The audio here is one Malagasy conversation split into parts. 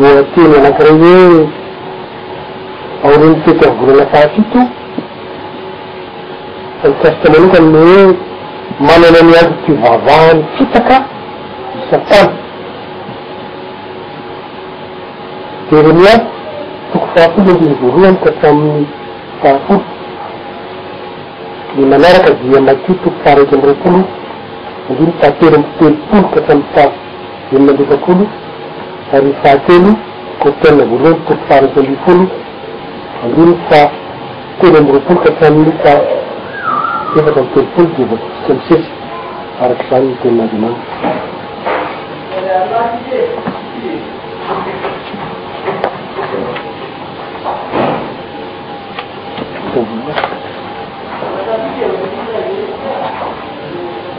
Lohateny anankiray hoe Aorian'ny Fety Amin'ny Volana Fahafito, fa mikasika manokana ny hoe manana ny androm-pivavahany fitaka isan-taona. Jeremia, toko fahafolo andininy voalohany ka hatramin'ny fahafolo. Ny manaraka dia Matio, toko faha-iraika amby roapolo andininy fahatelo amby telopolo ka hatramin'ny faha. Enina amby efapolo Tariby fahatelo Court'El voalohany Court faharoapolo ambin'ny folo Andriana faha telo amby roapolo ka hatramin'ny faha efatra amby telopolo dia voatifitra misesy araka izany ny Tenin'Andriamanitra.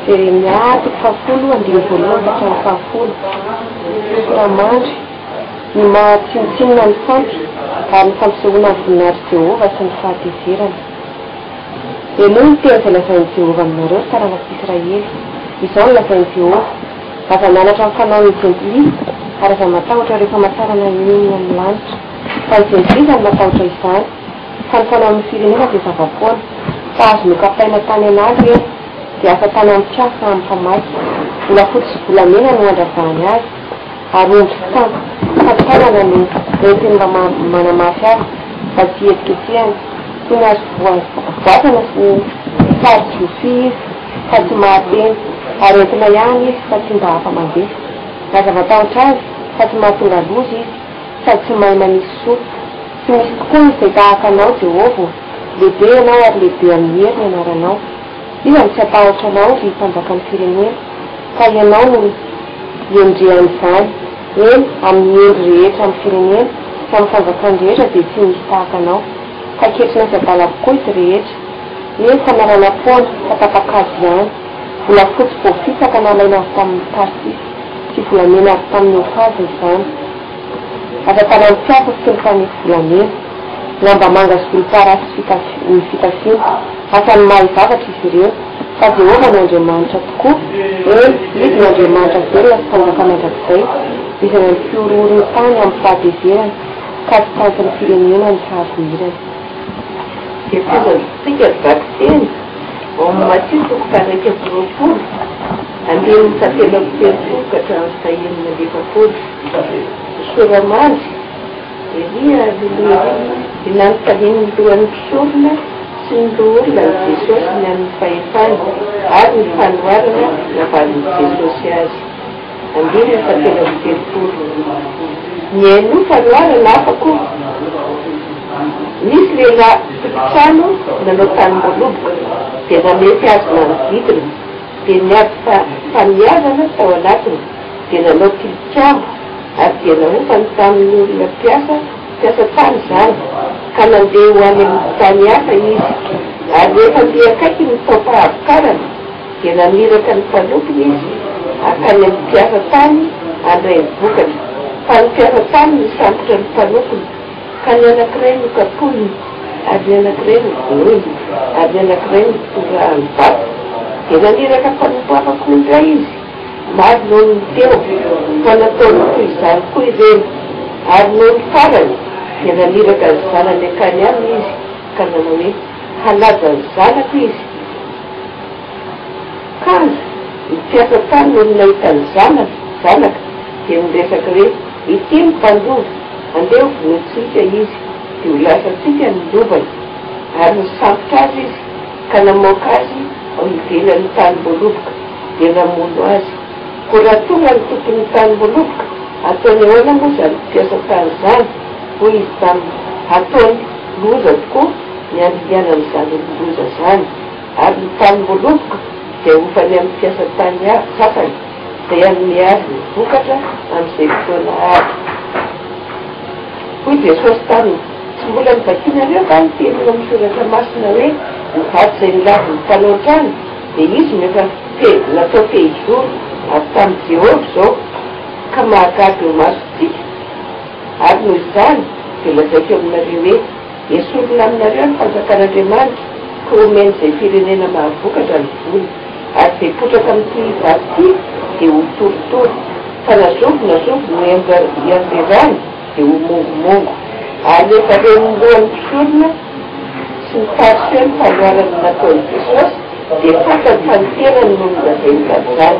Jeremia toko fahafolo andininy voalohany ka hatramin'ny fahafolo. Nosy Ramandry, ny maha tsinontsinona ny sampy, ary ny fampisehoana ny voninahitr'i Jehovah sy ny fahatezerany. Henoy ny teny izay lazain'i Jehovah aminareo, ry taranak'Israely. Izao no lazain'i Jehovah, Aza hananatra ny fanaon'ny jentilisa, ary aza matahotra ireo famantarana eny amin'ny lanitra. Fa izay indrindra no matahotra izany, fa ny fanaon'ny firenena dia zava-poana, fa azo nokapaina tany an'ala ireny, dia asa tanan'ny mpiasa hampamaika. Volafotsy sy volamena no andravahany azy, ary omby sy sambo fampitànana no entiny mba manamafy azy mba tsy hietiketihana. Toy ny hazo voasana sy ny sary jiofy izy, fa tsy mahateny, ary entina ihany izy fa tsy mba afa-mandefa. Aza matahotra azy, fa tsy mahatonga loza izy. Fa tsy maina misy soa. Tsy misy tokoa misy izay tahaka Anao, Jehovah ô! Lehibe Ianao ary lehibe amin'ny hery ny Anaranao. Iza no tsy hatahotra Anao, ry Mpanjakan'ny firenena? Fa Ianao no iendrehan'izany, eny, amin'ny hendry rehetra, amin'ny firenena sy amin'ny fanjakany rehetra dia tsy misy tahaka Anao. Fa ketrina sy adala avokoa izy rehetra. Eny, fa narana-poana, fa tapa-kady ihany. Volafotsy voafitaka nalaina avy tamin'i Tarsisy sy volamena avy tamin'i Ofazy izany. Asa tanan'ny mpiasa sy ny mpanefy volamena. Lamba manga sy volomparasy fitafy, ny fitafiana. Asan'ny mahay zavatra izy ireo. Fa Jehovah no Andriamanitra tokoa, eny, izy no Andriamanitra velona sy mpanjaka mandrakizay, izay nampihorohoro ny tany amin'ny fahatezerana, ka tsy tantin'ny firenena ny hazo irany. Dia tozantsika vaky tena. Ao amin'ny Matio toko faha-iraika amby roapolo, andininy fahatelo amby telopolo ka hatramin'ny fahenina amby efapolo, ny soramandy, Elia, loloha ery, dia nanontaniany ny lohan'ny mpisorona sy ny loholona an'i Jesosy ny amin'ny fahefany ary ny fanoharana navalin'i Jesosy azy. Andeha rehefa telo amby telopolo Mihainoa fanoharana hafa koa Nisy lehilahy mpitotrano nanao tanimboaloboka dia nanefy azy manodidina dia niady fahafaham-paniavana tao anatiny dia nanao tilikambo ary dia nahofany tamin'ny olona mpiasa mpiasa tany izany ka nandeha ho any amin'ny tany hafa izy ary rehefa mby akaiky ny taom-pahavokarana Dia naniraka ny mpanopiny izy hankany amin'ny mpiasa tany handray ny vokatra. Fa ny mpiasa tany nisambotra ny mpanompon'ny, ka ny anankiray nokapohiny, ary ny anankiray novonoiny, ary ny anankiray notorahany vato. Dia naniraka mpanompo hafa koa indray izy, maro noho ny teo, fa nataony toy izany koa ireny. Ary noho ny farany, dia naniraka ny zanany hankany aminy izy, ka nanao hoe, Halaja ny zanako izy. Kala, ny mpiasa tany nony nahita ny zanany, zanaka, dia niresaka hoe, Ity ny mpandova, andeha ho vonointsika izy, dia ho lasantsika ny lovany. Ary nisambotra azy izy, ka namoaka azy ao ivelan'ny tanim-boaloboka, dia namono azy. Koa raha tonga ny tompon'ny tanim-boaloboka, ataony ahoana moa izany mpiasa tany izany? Hoy izy taminy, Hataony loza tokoa ny andidiana an'izany loza izany ary ny tany voaloboka dia hovan'ny amin'ny mpiasa tany sasany izay hanome azy ny vokatra amin'izay fotoana avy. Hoy Jesosy taminy, Tsy mbola novakinareo va ny teniko amin'ny Soratra Masina hoe, 'Ho vato izay nilavo ny mpanao trano'? Dia izy no efa natao fehizoro avy tamin'i Jehovah izao, ka mahagaga eo masontsika. Ary noho izany dia lazaiko aminareo hoe, Hesorina aminareo ny Fanjakan'Andriamanitra, ka homeny izay firenena mahavokatra ny voany. Ary izay potraka amin'ity vato ity dia ho torotoro, fa na zovy na zovy no enga ianrerany dia ho mongomongo. Ary rehefa ren'ny lohan'ny mpisorona sy ny Fariseo ny fanoharana nataon'i Jesosy, dia fantany fa ny tenany no nolazainy tamin'izany.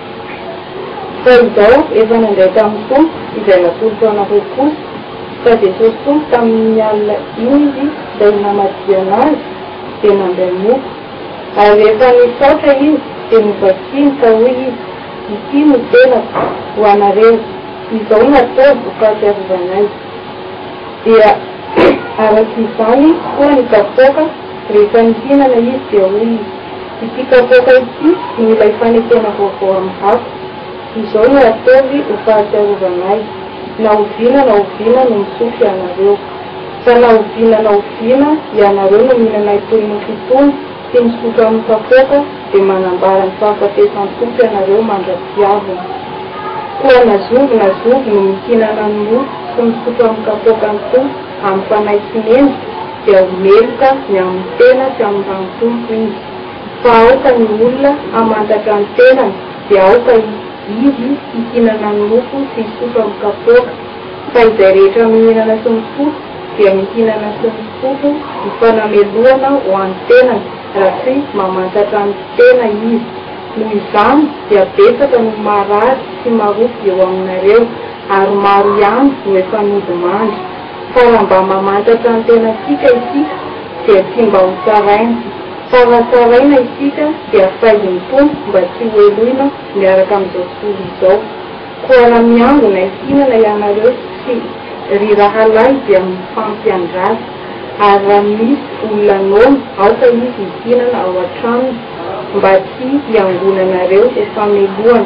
Fa izao efa nandray tamin'ny Tompo izay natolo taona roapolo, ka Jesosy Tompo tamin'iny alina iny izy izay namadihana azy dia nandray mofo, ary rehefa nisaotra izy dia novakiny ka hoy izy, ity no tenako ho anareo, izao no ataovy ho fahatsiarovana ahy. Dia araka izany koa nikapoka. Rehefa nihinana izy dia hoy izy, Ity kapoaka ity no ilay fanekena vaovao amin'ny hako. Izao no ataovy ho fahatsiarovana ahy, na oviana na oviana no misotro ianareo, sa na oviana na oviana ianareo no mihinana itony mofo itony sy misotro amin'ny kapoaka dia manambara ny fahafatesan'ny Tompo ianareo mandra-piaviny. Koa na zovy na zovy no mihinana ny mofo sy misotro amin'ny kapoakan'ny Tompo amin'ny fanahy sy mendrika, dia ho meloka ny amin'ny tena sy amin'ny rà ny Tompo izy, fa aoka ny olona hamantatra ny tenany, dia aoka izy hihinana ny mofo sy hisotro amin'ny kapoaka, fa izay rehetra mihinana sy misotro dia mihinana sy misotro ho fanamelohana ho an'ny tenany, raha tsy mamantatra ny tena izy, noho izany dia betsaka no marary sy marofo eo aminareo, ary maro ihany no efa nodimandry. Fa raha mba mamantatra ny tenantsika isika dia tsy mba ho tsaraina, fa raha tsaraina isika dia afaizin'ny Tompo mba tsy hoheloina miaraka amin'izao tontolo izao. Koa raha miangona hihinana ianareo sy ry rahalahy dia mifampiandrasa, ary raha misy olona noana aoka izy hihinana ao an-tranony mba tsy hiangonanareo ho famelohana.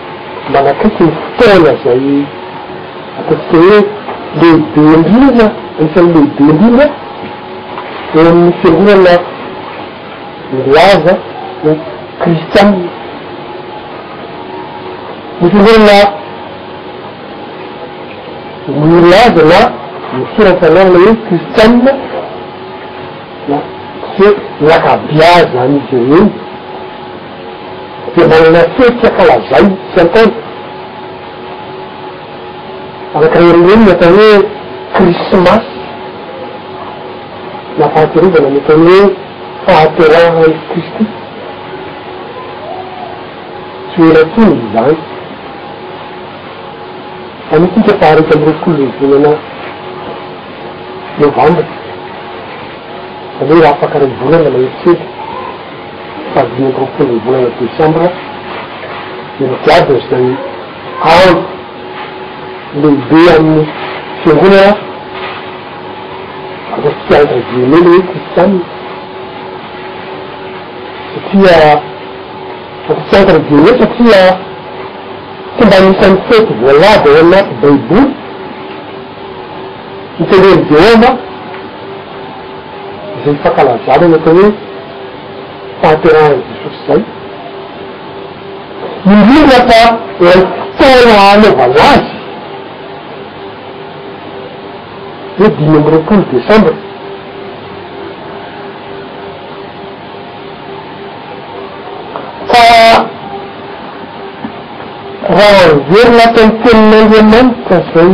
Manakaiky ny fotoana izay ataontsika hoe lehibe indrindra, anisan'ny lehibe indrindra eo amin'ny fiangonana milaza ho kristiana. Ny fiangonana milaza na misoratra anarana hoe kristiana na tsy hoe ny ankabeazan'izy ireny. dia manana fety ankalazay isan-taona anankiray amin'ireny ny atao hoe Krismasy na Fahatsiarovana ny ataony hoe Fahaterahan'i Kristy. Tsy ho ela intsony izany. Amintsika faha-iraika amby roapolo ny volana Novambra, izany hoe raha afaka iray volana mahery kely. Valo amby roapolo ny volana desambra dia nigadra izay andro lehibe amin'ny fiangonana, ataontsika entre guillemets ilay hoe kristiana satria, ataontsika entre guillemets satria tsy mba anisan'ny fety voalaza ao anaty baiboly notenenin'i Jehovah izay fankalazana ny atao hoe. fahaterahany izay sotra izay, indrindra fa ilay fotoana anaovana azy, hoe dimy amby roapolo desambra, fa raha miverina ato amin'ny tenin'Andriamanitra izay.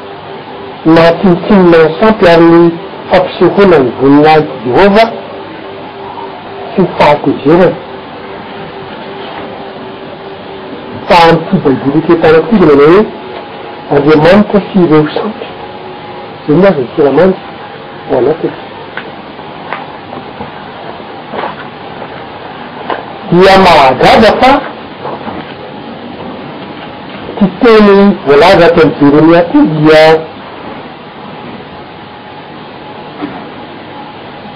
maha tsinontsinona ny sampy ary ny fampisehoana ny voninahitr'i Jehovah sy ny fahatezerany. Fa amin'ity Baiboly ity ahitana koa izay manao hoe, Andriamanitra sy ireo sampy. Dia inona avy ny siramamy ao anatiny? Dia mahagaga fa. Ity teny voalaza ato amin'ny Jeremia ity dia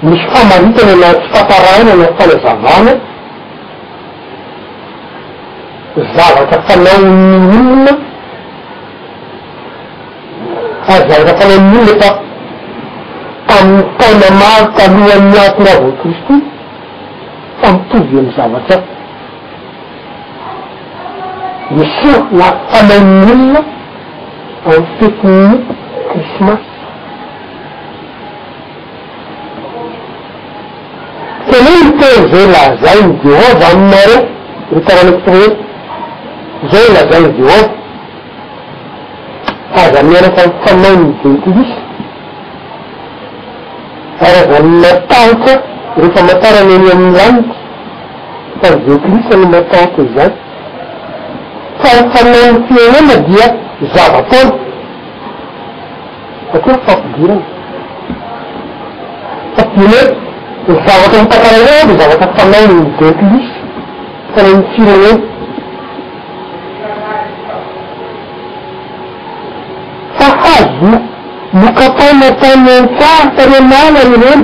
misy famaritana na fitantaràna na fanazavàna zavatra fanaon'ny olona, ary zavatra fanaon'ny olona efa tamin'ny taona maro talohan'ny nahatongavan'i Kristy fa mitovy amin'ny zavatra. Misaotra anay milina amin'ny fetin'ny krismasy. Teneno ny teny izay lazain'i Jehovah aminareo, ry taranak'ito rehetra, izao no lazain'i Jehovah, Aza miaraka amin'ny fanaon'ny Jentilisa, ary aza matahotra ireo famantarana eny amin'ny lanitra, Fa ze klisa no matanty izany. Fa ny fanaon'ny firenena dia zava-taona. Satria fampidirana. Fa dia hoe ny zavatra hotantarainao an dia zavatra fanaon'ny jentilisa, fanaon'ny firenena. Fa hazo nokatana tany Antsaha tany Anala ireny.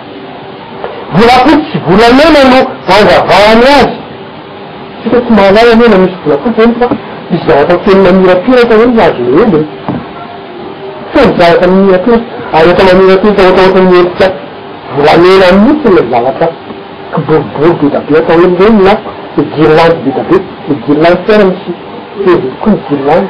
Volafotsy sy volamena no andravahan'ny azy. Isika tsy mahalala anie na misy volafotsy eny fa misy zavatra teny mamirapiratra hoe izy azo ela e! Feno zavatra mamirapiratra ary efa mamirapiratra ohatraohatry ny endrika volamena mihitsy ilay zavatra kiboribory bedabe atao hoe leny na ny girlandy bedabe, ny girlandy tsy hay na misy feheziny koa ny girlandy.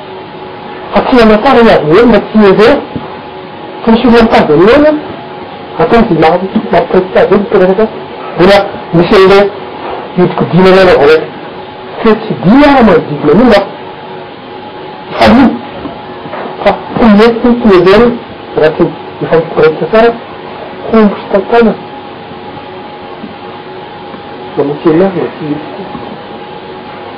Fa tsy namantarany azy ireo na tsy ireo fa ny solombavambeloana atao dia mampiparitaka azy ireo mitondra an'izany. Mbola misy an'ilay hodikodinana anaovana fihetsidi-na manodidina an'io na hifaliana fa tsy mety tsy miverina raha tsy mifampikoraintsika tsara ho mpitantanana manao seminaire na tsy mety koa.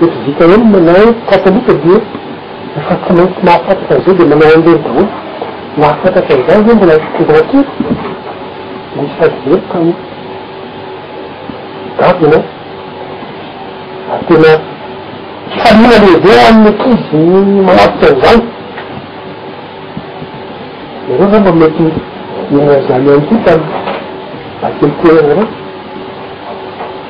Mety vita eo ny manao katolika dia efa tsy maintsy mahafantatra an'izay dia manao an'ireny daholo. Mahafantatra an'izany ve mbola mbola kely? Misy sady heloka io. Gadona an! Ary tena fifaliana lehibe ho an'ny ankizy ny manatitra an'izany. Ianareo angamba mety nihaino an'izany ihany koa tamin'ny Baiboly teninareo.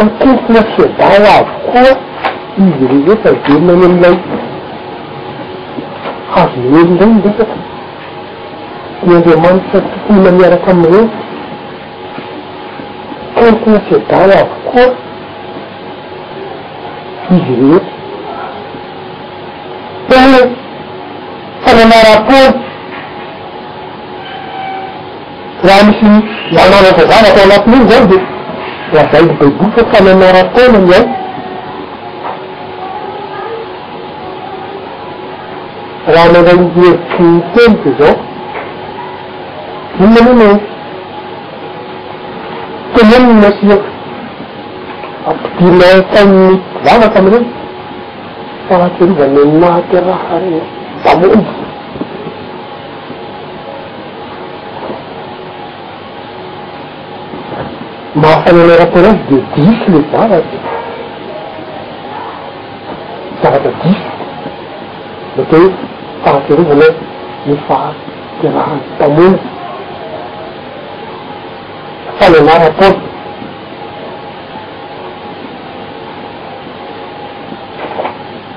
Antompona sy adala avokoa izy rehetra velona any amin'ilay hazo noely indray ny resaka. Ny andriamanitra tompoina miaraka amin'ireo antompona sy adala avokoa izy rehetra. Tena fananarapolo. Raha misy lalàna voavaha atao anatin'iny izany dia voabaingo baiboly fa samy hanara-taona ny ao. Raha mandray ny hevitry ny teny dia izao, Inona moa no tenenina sy ampidirina ao an-tsain'ny mpivavaka amin'ireny? Fahatsiarovana ny nahaterahan'ny Mpamonjy. Mahafana anao rapport azy dia diso ilay zavatra, zavatra diso, ny atao hoe fahatsiarovana ny fahaterahany mpamono, fanana rapport,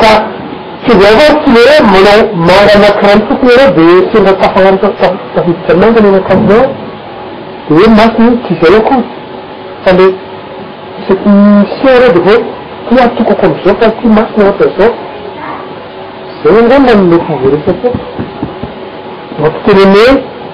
Ka tsy izay fa tsy hoe manao manga anankiray fotsiny ianao dia sendra tafahanitra tafiditra manga ny akanjonao dia hoe maty ny tsy izay akory fa le c'est une mission ianao dia hoe ity atokako amin'izao fa ity maty ny atra izao izay angamba no mety ho verifier-ko mampiteneneo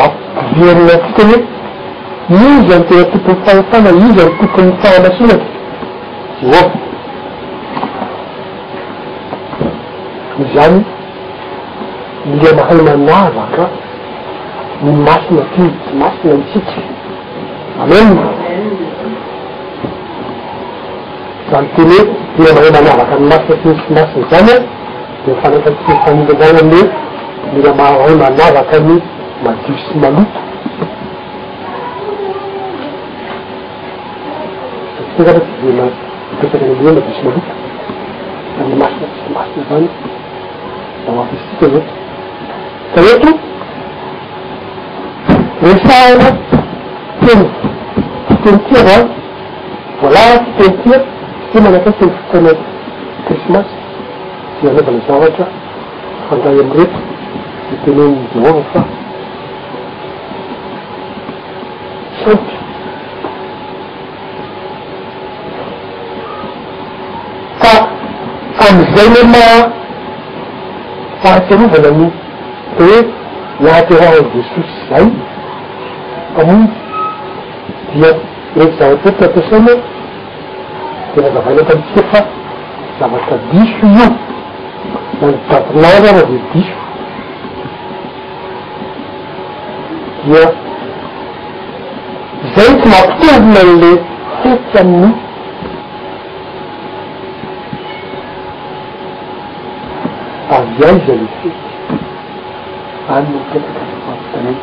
Ampidirina antsika hoe iza no tena tompon'ny fahefana, iza no tompon'ny fahamasinana? Jehovah. Izany Ilay mahay manavaka ny masina sy ny tsy masina antsika. Amen. Izany teny hoe Ilay mahay manavaka ny masina sy ny tsy masina izany an, Dia fantatry ny tanora izany amin'ny hoe mila mahay manavaka ny madio sy maloto. Satria angamba tsy dia mipetraka amin'ny hoe madio sy maloto, fa ny masina sy tsy masina izany vao ampiantsika eto. Ka eto resahana teny fiteny tia izany, voalazantsika ny tia dia manakaiky ny fotoana krismasy. Ny hanaovana zavatra hifandray amin'ireto dia tenenin'i Jehovah fa sampy. Fa amin'izay no maha fahatsiarovana ny hoe nahaterahan'i Jesosy izay Mpamonjy, dia iretsy zava-tsotra ampiasaina, Dia nazavaina eto amintsika fa zavatra diso io, na ny jadonao ary aza dia diso. Dia izay no tsy mampitombina an'ilay fety amin'ny avy aiza ilay fety? Any no mipetraka ilay fanontaniana.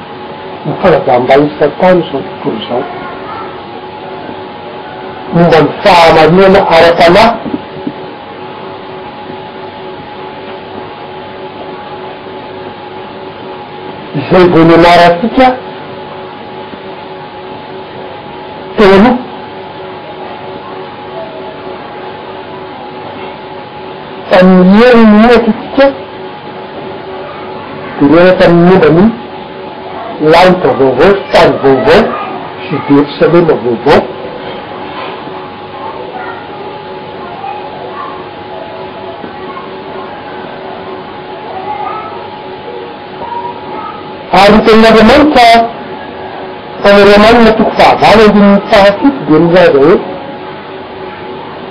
Ny fanadambain'i Satana izao tontolo izao momba ny fahamarinana ara-panahy izay vao nianarantsika teo aloha. Tamin'ny herin'ny ora tetsika, dia nianatra ny momba ny lanitra vaovao sy tany vaovao sy Jerosalema vaovao. Ary ny Tenin'Andriamanitra, Tany Romanina toko fahavalo andininy fahafito dia nilaza hoe.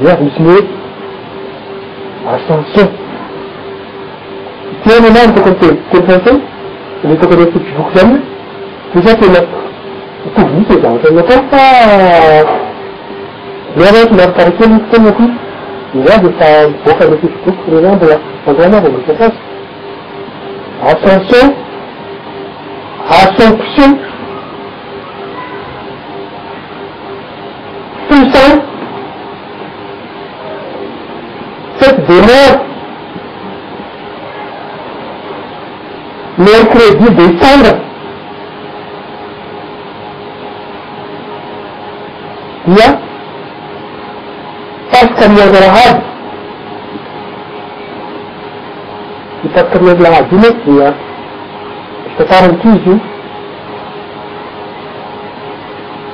Ny avy misy ny hoe ascension. Tena na mitako ny teny teny frantsay, le mitako an'ireo fototriboko izany, dia za tena mitovy mihitsy ny zavatra natao fa ny ahy mantsy miaraka kely ny fotoanako iny, ny ahy efa mivoaka ilay fototriboko, ny anà mbola androany aho vao miresaka azy. Ascension, assomption. Sisa an! Fa tsy dia maro. Ny an credit dia hitsangana. Dia hitarika ny hanarahaba. Hitarika ny hanarahaba io mantsy dia tantaran'ity izy io.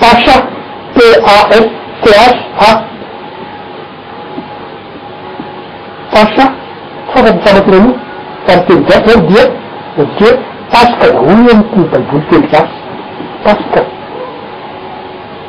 Pasha, P-A-S-C-H-A, Pasha, fomba ampiasana teny anio, fa ny teny gasy izany dia midika hoe Paska, hoy ny Baiboly teny gasy, Paska.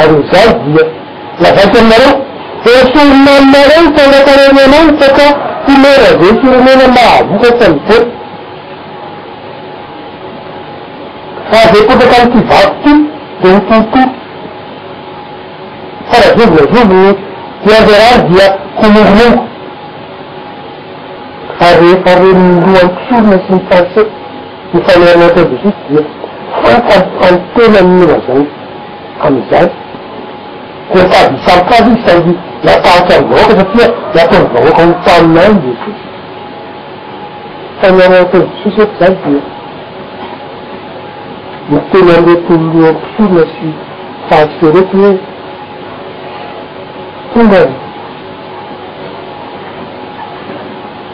Ary izaho dia lazaiko aminareo, Hesorina aminareo ny fandrakareny an'Andritraka ka homena izay firenena mahavokatra ny boto. Fa izay potraka amin'ity vato ity dia ho torotoro, fa raha zovina zoviny dia izay rano dia ho mongomongo. Ary rehefa ren'ny lohan'ny mpisorona sy ny Fariseo. Ny fanaon'ny Adventista dia fantany fa ny tenany no lazainy amin'izany. Dia sady misarika azy izy saingy miatahotra ny vahoaka satria nataon'ny vahoaka ho mpanina i Jesosy. Fanaon'ny Adventista eto izany dia miteny an'ireto loham-pisorona sy Fariseo ireto hoe, Tonga ny.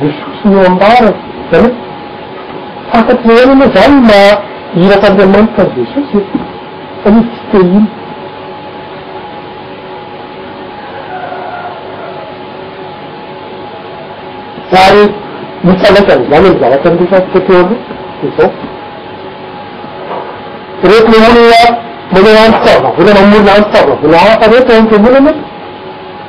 Diso tsy no ambara zany hoe fantatry ny aina moa zany ny maha iraka Andriamanitra an'i Jesosy e! fa izy tsy te hino. Ary mifandraika amin'izany amin'ny zavatra noresahitsika teo aloha dia izao, ireto le olona manao andrim-pahavavoana, mamorona andrim-pahavavoana hafa ireto ao am-piangonana,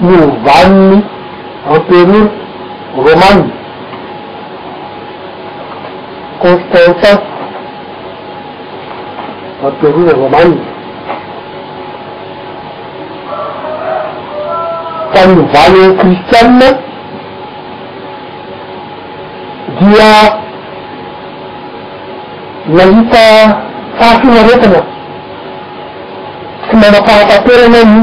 Novan'ny emperora romana Constantin, emperora romana, fanovana ho kristiana dia nahita fahafinaretana sy manam-pahatanterana ny.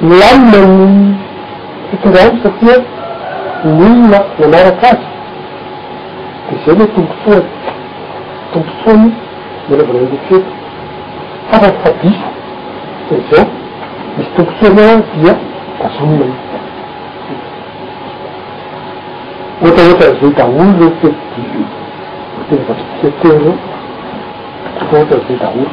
Milamina ny fitondrany satria ny olona nanaraka azy dia izay ilay tombotsoany, tombotsoany ny anaovana an'ilay fety, fantany fa diso fa izao misy tombotsoany ao aho dia tazomina io fety, ohatraohatran'izay daholo ireo fety diso voatendry voatritsika teo ireo, ohatraohatran'izay daholo.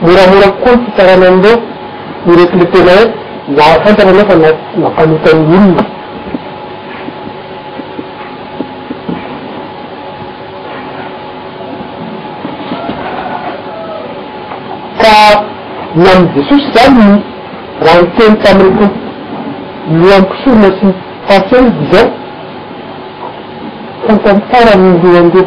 Moramora kokoa ny fitsarana an'ireo no retin'Eternay ho ahy fantany aloha fa nampanota ny olona. Ka ny amin'i Jesosy izany no raha niteny tamin'ireto lohan'ny mpisorona sy ny Fariseoizy izao, Fantany tsara ny lohan'ireo.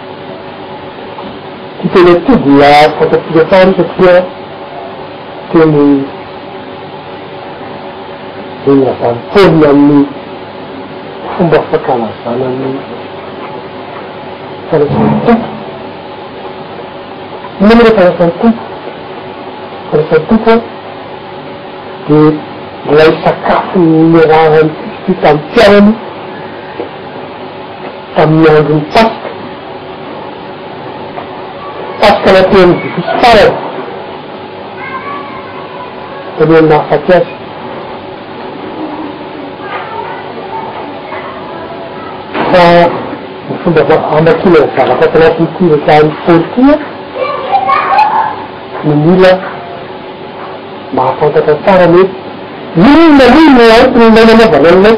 Ity teny ity dia fantatsika tsara satria teny izay navali-poana amin'ny fomba fankalazana ny fanasan'ny Tompo. Inona moa ilay fanasan'ny Tompo? Fanasan'ny Tompo dia ilay sakafo nirahan'i Kristy tamin'ny mpianany Tamin'ny andron'ny Paska, Paska na teo amin'ny Jososy farany talohan'ny nahafaty Azy. Fa ny fomba famakiana ny zavatra ato anatin'ity resahan'i Paoly ity an, no mila mahafantatra tsara mety. Inona moa no antony nananaovana an'ilay.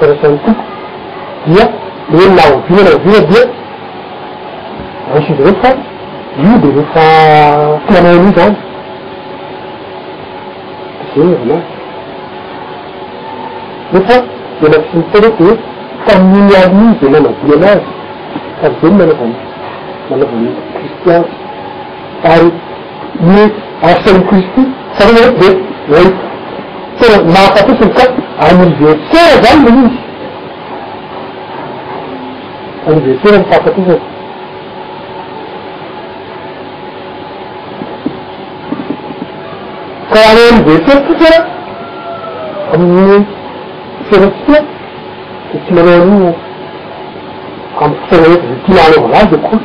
Teratany koa dia hoe na oviana na oviana dia raiso izy ireo fa io dia rehefa tsy manao an'io izany dia izay heviny azy. Nefa dia na tsy misy tena hoe tamin'iny alina iny izay nanadino an'azy fa izay no nanaovan'ny nanaovan'ny Kristy azy. Ary ny asa i Kristy tsaroana eto dia hoe tena nahafatesany ka anniversaire zany le izy, anniversaire ny fahafatesany. Ka hanao anniversaire tsika amin'ny fiainantsika dia tsy manao an'io amin'ny fotoana rehetra zay tiana hanaovana azy akory.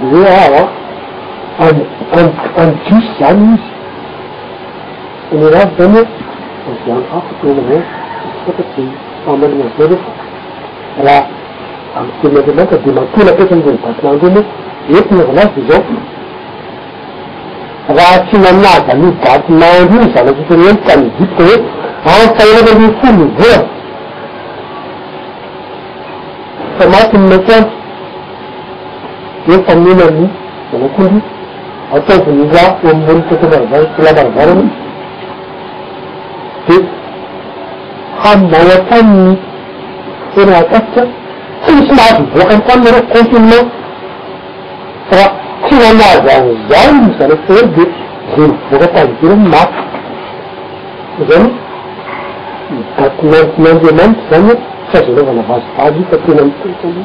Hoe aho an, any any any Jiosy zany izy, any arabo zany an, avy any hafa teny anay, fantatra dia fahamarinan izay ve fa raha amin'ny tenin' Andriamanitra dia matoa napetrany ireny datina ireny hoe eto ny anaovana azy dia izao, raha tsy nanaja an'io datina andro io ny Zanak' Israely tany Egypta hoe amin'ny fahenina ambin'ny folo ny volana fa maty ny masoandro, Dia mpamela ny manao akondro, ataovy ny ra eo amin'ny molotra tena ravaho tsy lavaravarana, dia hamao hatrany ny hena hatatitra, tsy misy mahazo mivoaka ny tranony ianao, confinement, fa tsy nanaja an'izao ny zanak'i Israely dia izay mivoaka tany ivelany no maty, koa izany ny daty nohanton'Andriamanitra izany an, tsy azo anaovana vazivazy io fa tena mipoitra io.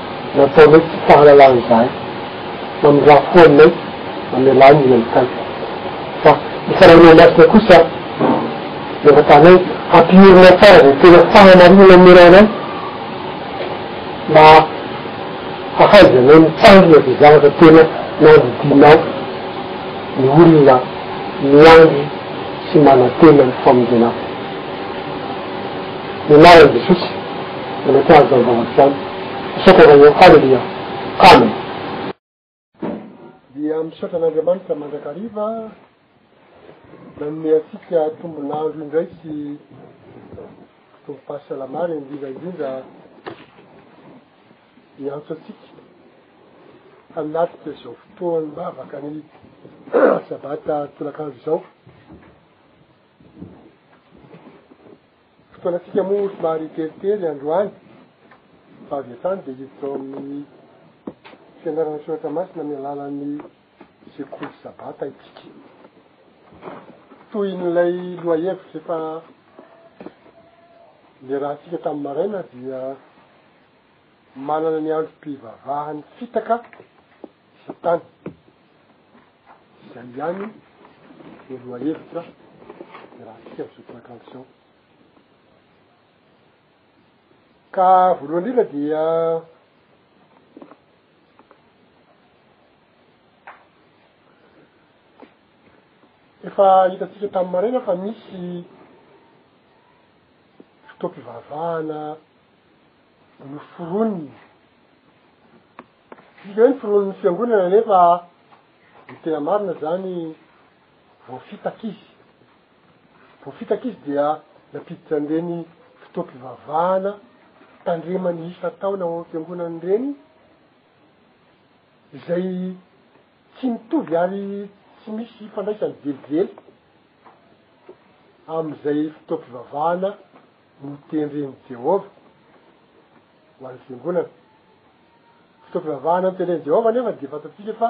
nataonay tsy fahalalana izahay mamindraha foanay mamelà ny helokanay fa isalainay masina kosa ny vatanay hampiorina tsara izay tena fahamarinana omena anay mba hahaizanay mitandrina izay zavatra tena nandidianao ny olona miandry sy manantena ny famonjena avy amin'ny anaran'i Jesosy. Mbola te hahazo vaovao avy any. Misaotra anareo. Haleluia. Amen. Dia misaotra an'Andriamanitra mandrakariva nanome antsika tombon'andro indray sy tombom-pahasalamana indrindra indrindra hiantso antsika hanatrika izao fotoan'ny vavaka ny sabata tolakandro izao. Fotoanantsika moa somary teritery androany, fa avy hatrany dia hiditra ao amin'ny fianarana ny Soratra Masina amin'ny alalan'ny Sekoly Sabata isika. Tohin'ilay lohahevitra efa niarahantsika tamin'ny maraina dia manana ny androm-pivavahan'ny fitaka Satana. Izay ihany no lohahevitra iarahantsika amin'izao toetr'andro izao. Ka voalohany indrindra dia efa hitantsika tamin'ny maraina fa misy fotoam-pivavahana noforonina Ireo ny foronin'ny fiangonana nefa ny tena marina zany voafitaka izy, voafitaka izy dia nampiditra an'ireny fotoam-pivavahana tandremany isan-taona ao amin'ny fiangonana ireny, izay tsy mitovy ary tsy misy ifandraisany velively amin'izay fotoam-pivavahana notendren'i Jehovah ho an'ny fiangonana. Foto-pivavahana ny tenin'i Jehovah anefa dia fantatsika fa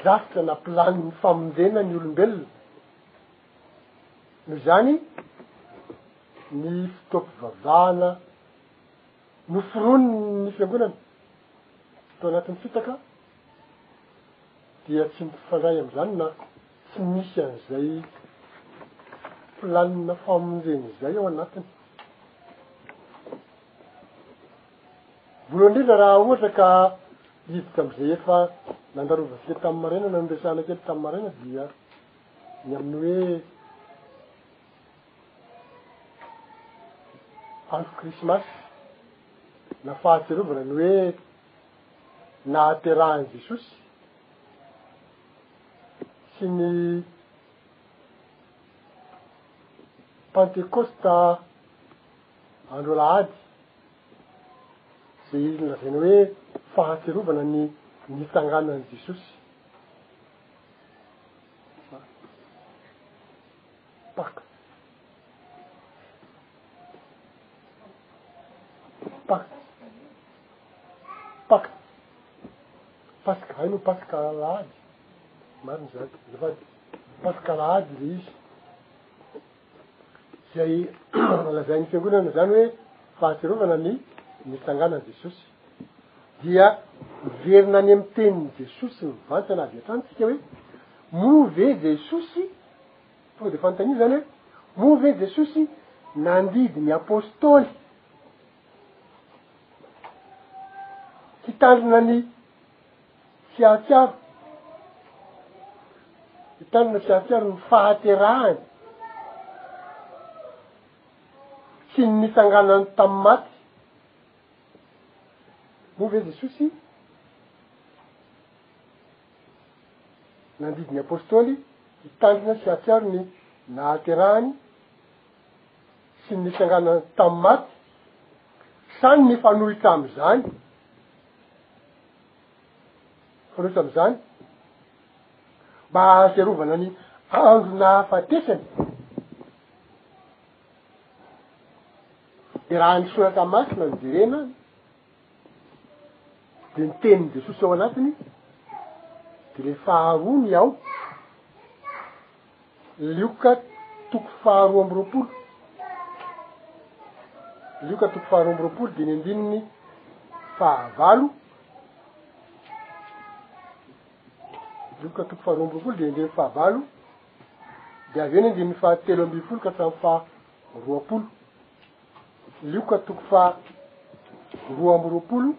drafitra na planin'ny famonjena ny olombelona. Noho izany, ny fotoam-pivavahana noforonin'ny fiangonana tao anatin'ny fitaka dia tsy mifandray amin'izany na tsy misy an'izay planina famonjena izay ao anatiny. Voalohany indrindra raha ohatra ka hiditra amin'izay efa nandarovantsika tamin'ny maraina na niresahana kely tamin'ny maraina dia ny amin'ny hoe andro krismasy na fahatsiarovana ny hoe nahaterahan'i Jesosy sy ny pantekosta Andro alahady, izay lazaina hoe fahatsiarovana ny nitsanganan'i Jesosy, Paka. Paka. Paka. Paska, hay no Paska alahady. Marina izany. Paska alahady ilay izy. izay lazain'ny fiangonana izany hoe fahatsiarovana ny nitsanganan'i Jesosy. Dia miverina any amin'ny tenin'i Jesosy mivantsana avy hatrany tsika hoe moa ve Jesosy, tonga dia fanontaniana izany hoe moa ve Jesosy nandidy ny apôstôly hitandrina ny Tsiatsiaro ny tanana, tsiatsiaro ny fahaterahany, sy ny nitsanganany tamin'ny maty. Moa ve Jesosy nandidy ny Apôstôly hitandrina sy hahatsiaro ny nahaterahany sy ny nitsanganany tamin'ny maty, sa ny mifanohitra amin'izany? Mifandraika amin'izany, mba hahatsiarovana ny andro nahafatesany, dia raha ny soratra masina no jerena, dia ny tenin'i Jesosy ao anatiny dia le faharoa ny ao. Lioka toko faharoa amby roapolo, Lioka toko faharoa amby roapolo dimy ambin'ny fahavalo, Lioka toko faharoa amby roapolo dimy ambin'ny fahavalo, dia avy eo ny andininy fahatelo ambin'ny folo ka hatramin'ny faharoapolo. Lioka toko faha roa amby roapolo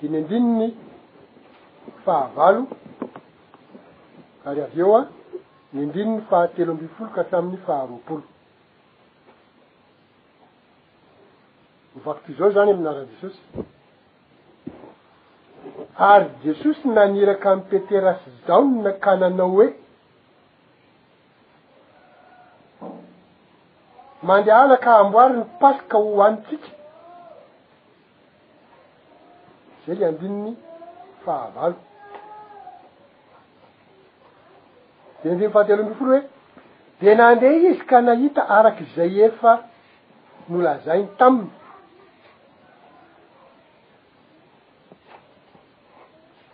dimy andininy faha valo ary avy eo a ny andininy faha telo ambin'ny folo ka hatramin'ny faha roapolo. Mivaky toy izao izany amin'ny anaran'i Jesosy. Ary Jesosy naniraka an'i Petera sy Jaona ka nanao hoe. Mandehana ka amboary ny paska ho antsika. Izay ilay andininy fahavalo. Dia andininy fahatelo ambin'ny folo hoe, dia nandeha izy ka nahita araka izay efa nolazainy taminy.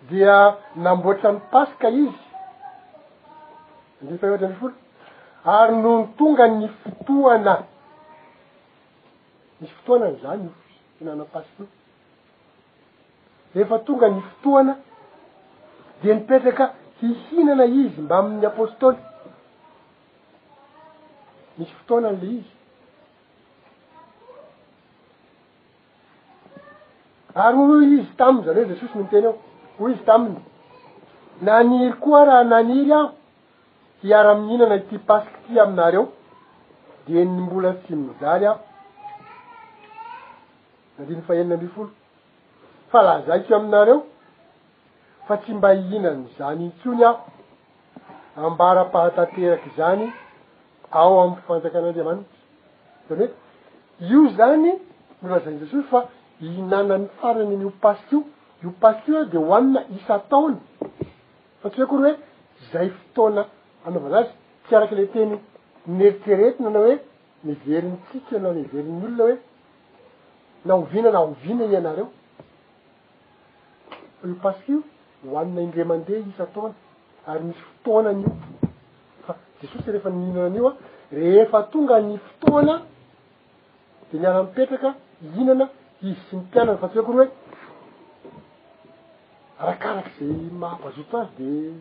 dia namboatra ny Paska izy, andininy fahaefatra ambin'ny folo, ary nony tonga ny fotoana, misy fotoanany izany io fihinanam-paska io, rehefa tonga ny fotoana dia nipetraka hihinana izy mbamin'ny apôstôly, misy fotoanan'ilay izy. Ary hoy izy taminy, izany hoe Jesosy no niteny eo, hoy izy taminy, Naniry koa raha naniry aho hiara-mihinana ity Paska ity aminareo, dia ny mbola tsy mijaly aho. Andininy fahenina ambin'ny folo. Fa lazaiko aminareo, fa tsy mba hihinan'izany intsony aho, ambara-pahatanteraka izany ao amin'ny fanjakan'Andriamanitra. Izany hoe, io izany no lazain'i Jesosy fa hihinanan'ny farany an'io Paska io, io Paska io dia hohanina isan-taona, fa tsy hoe akory hoe izay fotoana anaovana azy, tsy araka ilay teny neritreretina na hoe neverintsika na neverin'ny olona hoe na oviana na oviana ianareo. Io paska io hohanina indray mandeha isan-taona ary misy fotoanany io fa Jesosy rehefa nihinana an'io an, rehefa tonga ny fotoana dia niara mipetraka hihinana izy sy ny mpianany fa tsy hoe akory hoe arakarak'izay maha bazoto azy dia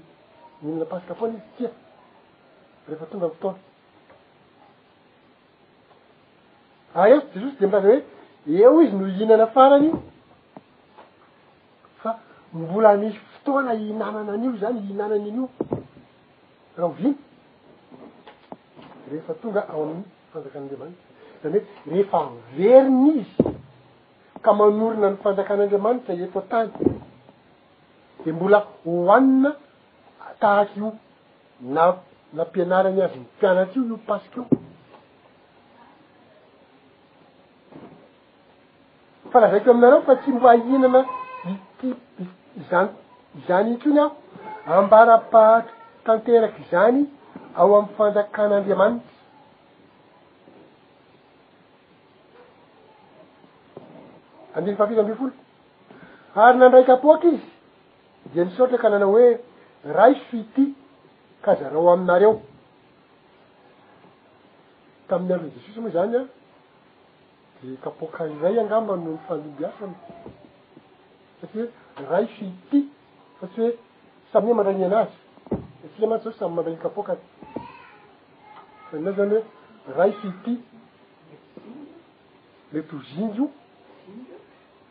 mihinana paska foana izy, tsia, rehefa tonga ny fotoana. Ary eto Jesosy dia mitady hoe eo izy no hihinana farany fa mbola misy fotoana hihinanana an'io izany, hihinanany an'io rahoviana? Rehefa tonga ao amin'ny fanjakan'Andriamanitra. Zany hoe rehefa averina izy ka manorina ny fanjakan'Andriamanitra eto an-tany dia mbola hohanina tahaka io na nampianarany azy ny mpianatra io io paska io fa lazaiko aminareo fa tsy mba hihinana ity izany izany intsony aho ambara-paha tanteraka izany ao amin'ny fanjakan'andriamanitra andiny fafira amby folo ary nandraika apoaka izy Dia nisaotra ka nanao hoe, Raiso ity, ka zarao aminareo. Tamin'ny andron'i Jesosy moa izany an, dia kapoaka iray angamba no nifandimbiasana. Satria hoe, raiso ity, fa tsy hoe samia mandray ny an'azy. Isika mantsy izao samy mandray ny kapoakany. Fa inona izany hoe, raiso ity? Mety ho zinga io.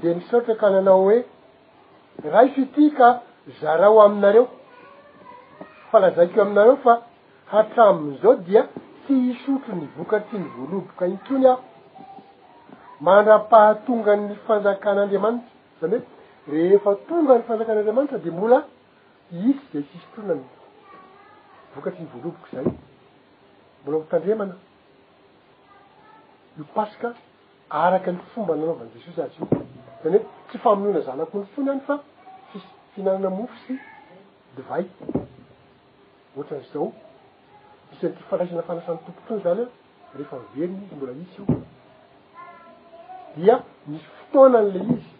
dia nisaotra ka nanao hoe, Raiso ity ka zarao aminareo. Fa lazaiko aminareo fa hatramin'izao dia tsy hisotro ny vokatry ny voaloboka intsony aho, mandra-pahatongan'ny fanjakan'Andriamanitra. Izany hoe, rehefa tonga ny fanjakan'Andriamanitra dia mbola hisy izay tsy hisotroana ny vokatry ny voaloboka izay. Mbola hotandremana io Paska. araka ny fomba nanaovan'i Jesosy azy io, zany hoe tsy famonoana zanak'ondry tsony any fa fis- fihinanana mofo sy divay, ohatran'izao, misy an'ity fandraisana fanasan'ny Tompo itony zany an, rehefa velona izy mbola hisy io, dia misy fotoanany le izy,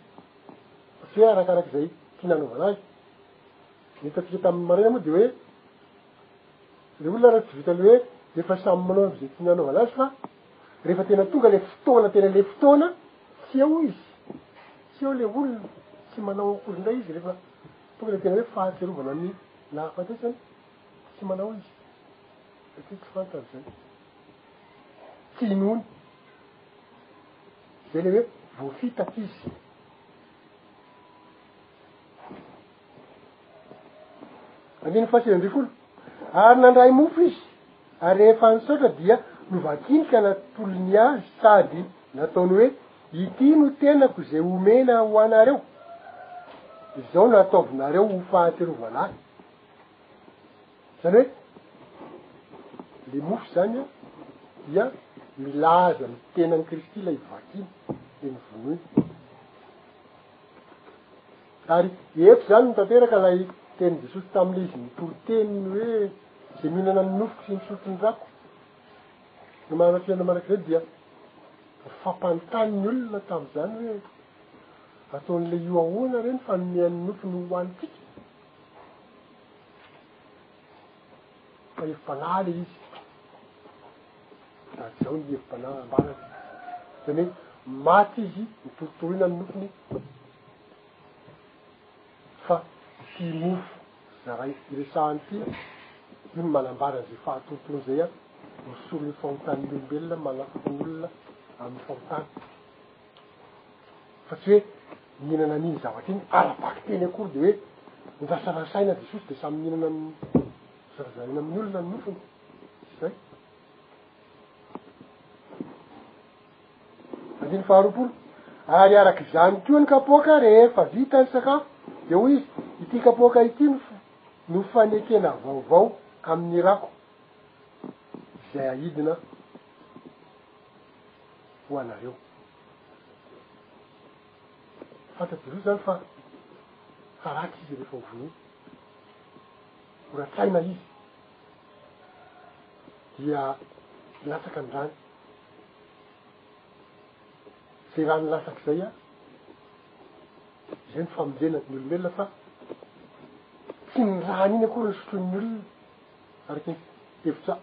fa tsy hoe arakarak'izay tiana anaovana azy, ny hitantsika tamin'ny maraina moa de hoe, le olona ary tsy vitan'ny hoe efa samy manaova izay tiany anaovana azy fa Rehefa tena tonga le fotoana tena le fotoana tsy eo izy tsy eo le olona tsy manao akory indray izy rehefa tonga le tena hoe fahatsiarovana ny nahafatesany tsy manao izy satria tsy fantany zay tsy inoany zay le hoe voafitaka izy Andininy fahasivy ambin'ny folo. Ary nandray mofo izy, ary rehefa nisaotra dia novakiny ka natolony azy sady nataony hoe, Ity no tenako izay homena ho anareo. Izao no ataovinareo ho fahatsiarovana ahy. Izany hoe, le mofo izany an, dia milaza ny tenan'i Kristy ilay vakiny, dia novonoiny. Ary eto izany no tanteraka ilay tenin'i Jesosy tamin'ilay izy nitoriteny hoe, Izay mihinana ny nofoko sy misotro ny ràko no manana fiainana mandrakizay, dia ho fampanontany ny olona tamin'izany hoe, Ataon'ilay io ahoana re ny fanomehany ny nofony ho hanintsika? Fa hevi-panahy le izy. Ary zao ny hevi-panahy ambarany. Zany hoe maty izy mitoritorina ny nofony fa tia mofo zarainy. Iresahany ity, io no manambara an'izay fahatorotoroana izay an, ny soron'ny fahotan'ny olombelona manafika ny olona amin'ny fahotany. Fa tsy hoe mihinana an'iny zavatra iny ara-bakiteny akory dia hoe norasarasaina Jesosy dia samy mihinana amin'ny zarazaraina amin'ny olona ny nofony. Tsy izay. Andininy faharoapolo. Ary araka izany koa ny kapoaka rehefa vita ny sakafo dia hoy izy, ity kapoaka ity no fanekena vaovao amin'ny rako izay ahidina ho anareo. Fantajereo izany fa fa ratsy izy rehefa hovonoina. Horatsaina izy dia hilatsaka ny rany. Izay rany latsaka izay an, izay ny famonjena ny olombelona fa tsy ny rany iny akory ny sotroin'ny olona araka ny hevitra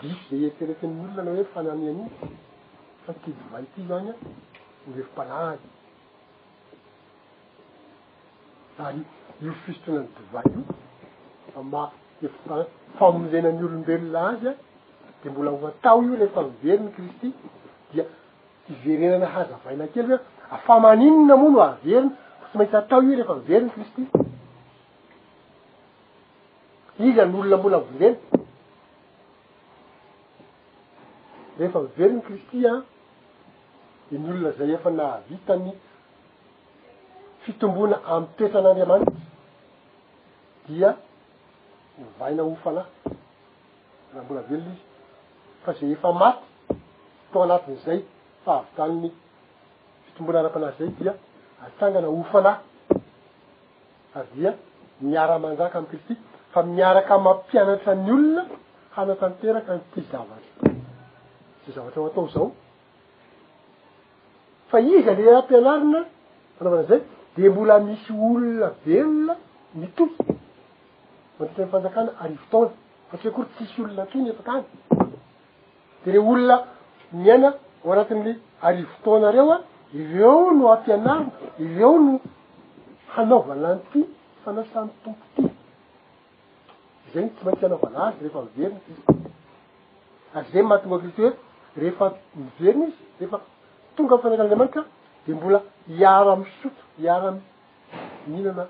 Diso izay eritreretin'ny olona na hoe fanamiana iny fa ity divay ity izany an, mirefy palahany. Ary io fisotroana ny divay io fa maha efa famolena ny olombelona azy an, dia mbola ho atao io rehefa miverina i Kristy, dia hiverenana hazavaina kely hoe afa maninona moa no averina fa tsy maintsy atao io rehefa miverina i Kristy. Iza no olona mbola velona? Rehefa miverina i Kristy an, dia ny olona izay efa nahavita ny fitomboana amin'ny toetran'Andriamanitra dia ovaina ho fanahy raha mbola velona izy, fa izay efa maty tao anatin'izay fahavitan'ny fitomboana ara-panahy izay dia atsangana ho fanahy. Fa dia miara-manjaka amin'i Kristy, fa miaraka mampianatra ny olona hanatanteraka an'ity zavatra ity. Izay zavatra ho atao izao. Fa iza ilay ampianarina hanaovana izay? Dia mbola misy olona velona mitohy mandritra ny fanjakana arivo taona. Satria akory tsisy olona intsony eto an-tany. Ireo olona miaina ao anatin'ny arivo taona ireo, ireo no ampianarina, ireo no hanaovana an'ity fanasan'ny Tompo ity. Izay no tsy maintsy anaovana azy rehefa miverina Kristy. Ary izay no mahatonga Kristy hoe rehefa miverina izy, rehefa tonga ny Fanjakan'Andriamanitra dia mbola hiara-misotro, hiara-mihinana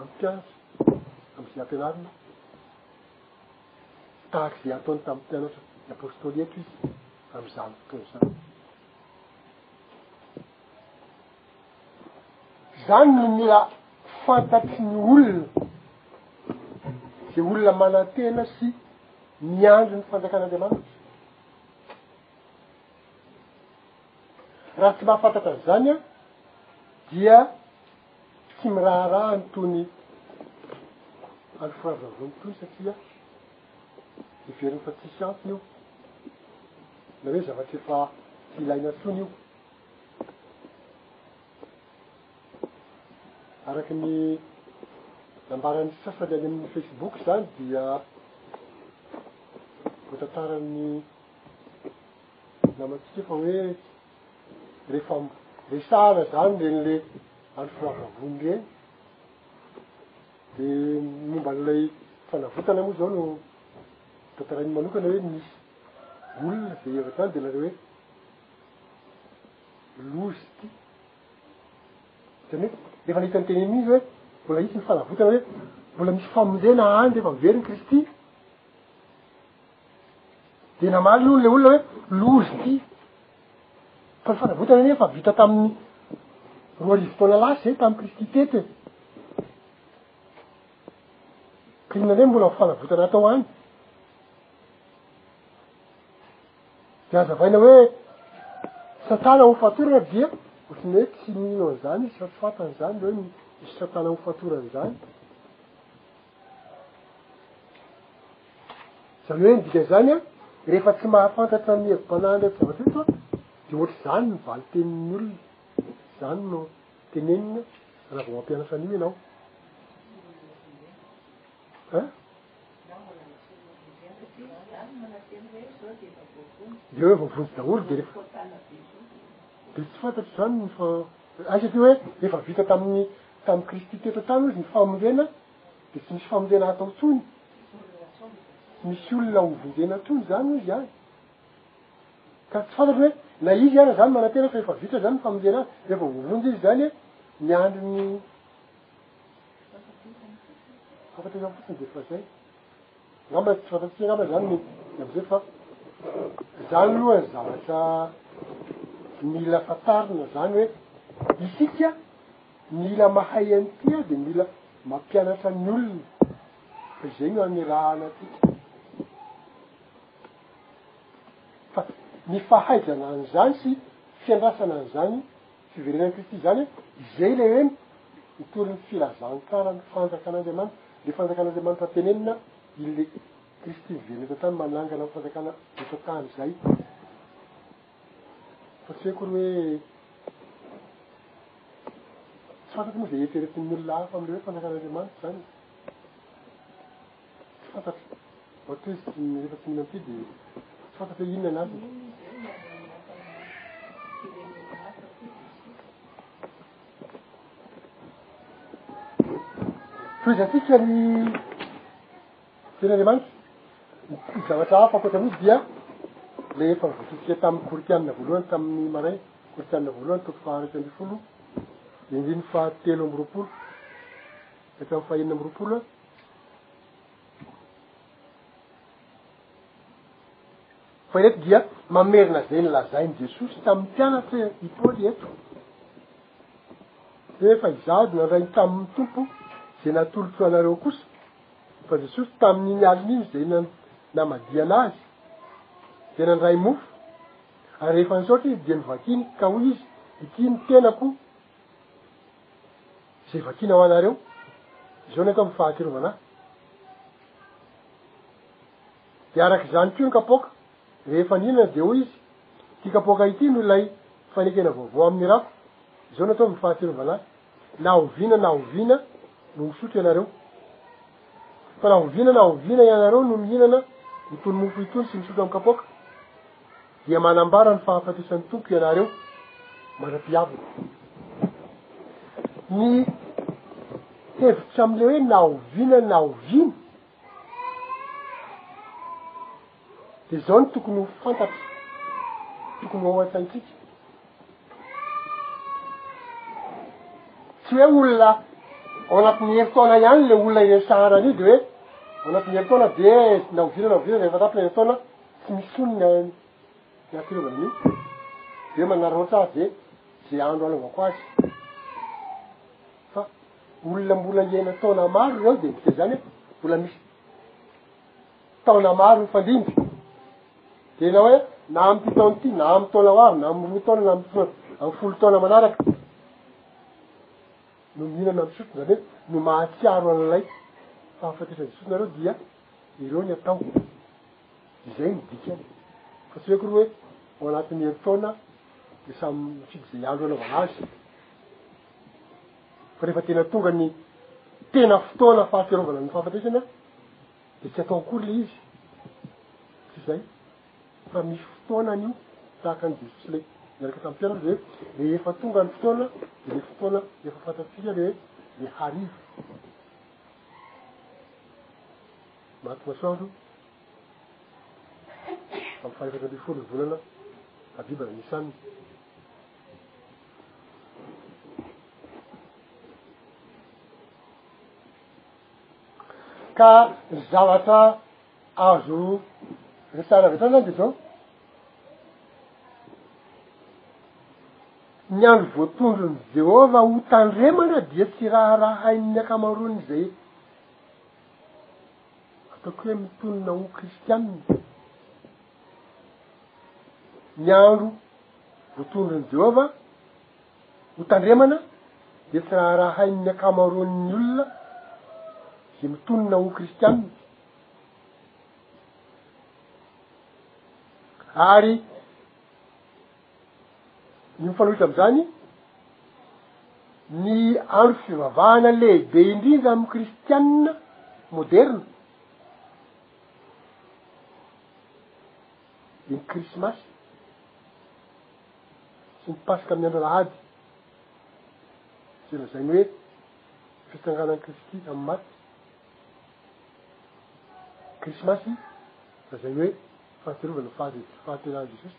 ampianatra, amin'izay ampianarina. tahaka izay ataony tamin'ny mpianatra ny apostoly eto izy amin'izany fotoana izany. Izany no mila fantatry ny olona, izay olona manantena sy miandry ny fanjakan'Andriamanitra. Raha tsy mahafantatra an'izany dia Tsy miraharaha an tony alfrazy ambony tony satria heveriny fa tsisy ampy io na hoe zavatra efa tsy ilaina tsony io. Araky ny nambaran'ny sasany any amin'ny facebook izany dia voatantaran'ny namantsika efa hoe rehefa resahana zany renle andro fianakavony reny de momba an'ilay fanavotana moa zao no tantarainy manokana hoe misy olona zay avy hatrany de nareo hoe lozy ty zany hoe efa nahita ny teneny mihitsy hoe mbola hisy ny fanavotana hoe mbola misy famonjena any rehefa very ny kristy De namaly aloha le olona hoe loza ity. Fa ny fanavotana anie efa vita tamin'ny roa arivo taona lasa zay tamin'i Kristy teto e. Ka inona indray mbola ho fanavotana atao any? De azavaina hoe Satana ho fatorana dia ohatrany hoe tsy mino an'izany izy fa tsy fantany izany le hoe misy Satana ho fatorana izany. Izany hoe ny dika izany an, rehefa tsy mahafantatra ny hevi-panahy an'ireto zavatra ireto an, dia ohatr'izany ny valin-tenin'ny olona, izany no tenenina raha vao mampianatra an'io ianao. An? Dia hoe voavonjy daholo dia rehefa dia tsy fantatro izany ny fa aiza ity hoe efa vita tamin'ny Tamin'i Kristy teto an-tany hozy ny famondrena dia tsy misy famondrena hatao intsony, tsy misy olona ho vonjena intsony izany hozy any. Ka tsy fantatro hoe na izy ara izany manantena fa efa vita izany ny famondrena azy, efa voavonjy izy izany e, miandry ny fahafatesany fotsiny dia efa izay. Angamba tsy fantatsika angamba izany ny mpianjety fa izany aloha ny zavatra mila fantarina izany hoe isika mila mahay an'ity dia mila mampianatra ny olona fa izay no hanirahana antsika. Fa ny fahaizana an'izany sy fiandrasana an'izany Fiverenan'i Kristy izany, izay ilay hoe mitory ny filazantsara ny fanjakan'Andriamanitra, ilay fanjakan'Andriamanitra tenenina, ilay Kristy niverina eto an-tany manangana ny fanjakana eto an-tany izay. Fa tsy hoe akory hoe, tsy fantatro moa izay eritreretin'ny olona hafa amin'ilay hoe fanjakan'Andriamanitra izany e. Tsy fantatro. Ohatra hoe izy tsy rehefa tsy mihinam-pia dia tsy fantatro hoe inona ny antony. Tohizantsika ny Tenin'Andriamanitra. Ny zavatra hafa ankoatra an'io dia ilay efa voatontsika tamin'ny Korintianina voalohany tamin'ny maraina, Korintianina voalohany toko faha iraika ambin'ny folo, ny andininy fahatelo amby roapolo. Hatramin'ny fahenina amby roapolo Fa eto dia mamerina izay nolazain'i Jesosy tamin'ny mpianatra i Paoly eto. Hoe fa izaho dia nandray tamin'ny Tompo izay natolotro ho anareo kosa. Fa Jesosy tamin'iny alina iny izay nan- namadihana azy dia nandray mofo. Ary rehefa nisaotra izy dia novakiny ka hoy izy, ity ny tenako izay vakiana ho anareo, izao ny atao amin'ny fahatsiarovana ahy. Dia araka izany koa ny kapoaka, rehefa nihinana dia hoy izy, Ity kapoaka ity no ilay fanekena vaovao amin'ny rako, izao ny atao amin'ny fahatsiarovana ahy. Na oviana na oviana no misotro ianareo, fa na oviana na oviana ianareo no mihinana itony mofo itony sy misotro amin'ny kapoaka, Dia manambara ny fahafatesan'ny Tompo ianareo manapiavina. Ny hevitra amin'ilay hoe na oviana na oviana dia izao no tokony ho fantatra, tokony ho ao an-tsaintsika. Tsy hoe olona ao anatin'ny herintaona ihany ilay olona iresahana an'io dia hoe ao anatin'ny herintaona dia na oviana na oviana rehefa tapitra ny herintaona Tsy misy intsony ny ainy ny ampirovana an'io dia manaraotra azy ve ze andro anaovako azy fa olona mbola hiaina taona maro ireo dia midika izany hoe mbola misy taona maro mifandimby dia na hoe na am'ty taona ity na amy taona ho avy na amy roa taona na am'ty amy folo taona manaraka no mihinana misotro zany hoe no mahatsiaro an'ilay fahafatesan'i Jesosy nareo dia Ireo ny atao. Izay no dikany. Fa tsy hoe akory hoe ao anatin'ny herintaona dia samy mifidy izay andro hanaovana azy. Fa rehefa tena tonga ny tena fotoana fahatsiarovana ny fahafatesana dia tsy atao akory ilay izy. Tsy izay. Fa misy fotoana an'io tahaka an'i Jesosy ilay niaraka tamin'ny mpianatra dia hoe rehefa tonga ny fotoana dia ilay fotoana efa fantatsika ilay hoe ilay hariva. Maty masoandro amin'ny faha-efatra ambin'ny folo ny volana Abiba, Nisan. Ka ny zavatra azo resahana avy hatrany zany de zao. Ny andro voatondron'i Jehovah hotandremana dia tsy raharahain'ny ankamaroan'izay ataoko hoe mitonona ho Kristianina. Ny andro voatondron'i Jehovah hotandremana dia tsy raharahain'ny ankamaroan'ny olona izay mitonona ho Kristianina. Ary Ny mifanohitra amin'izany, ny andro fivavahana lehibe indrindra amin'ny kristianina moderina dia ny krismasy sy ny paska amin'ny andro alahady, izay lazainy hoe fitsanganan'i Kristy amin'ny maty. Krismasy lazainy hoe fahatsiarovana ny faha- fahateran'i Jesosy.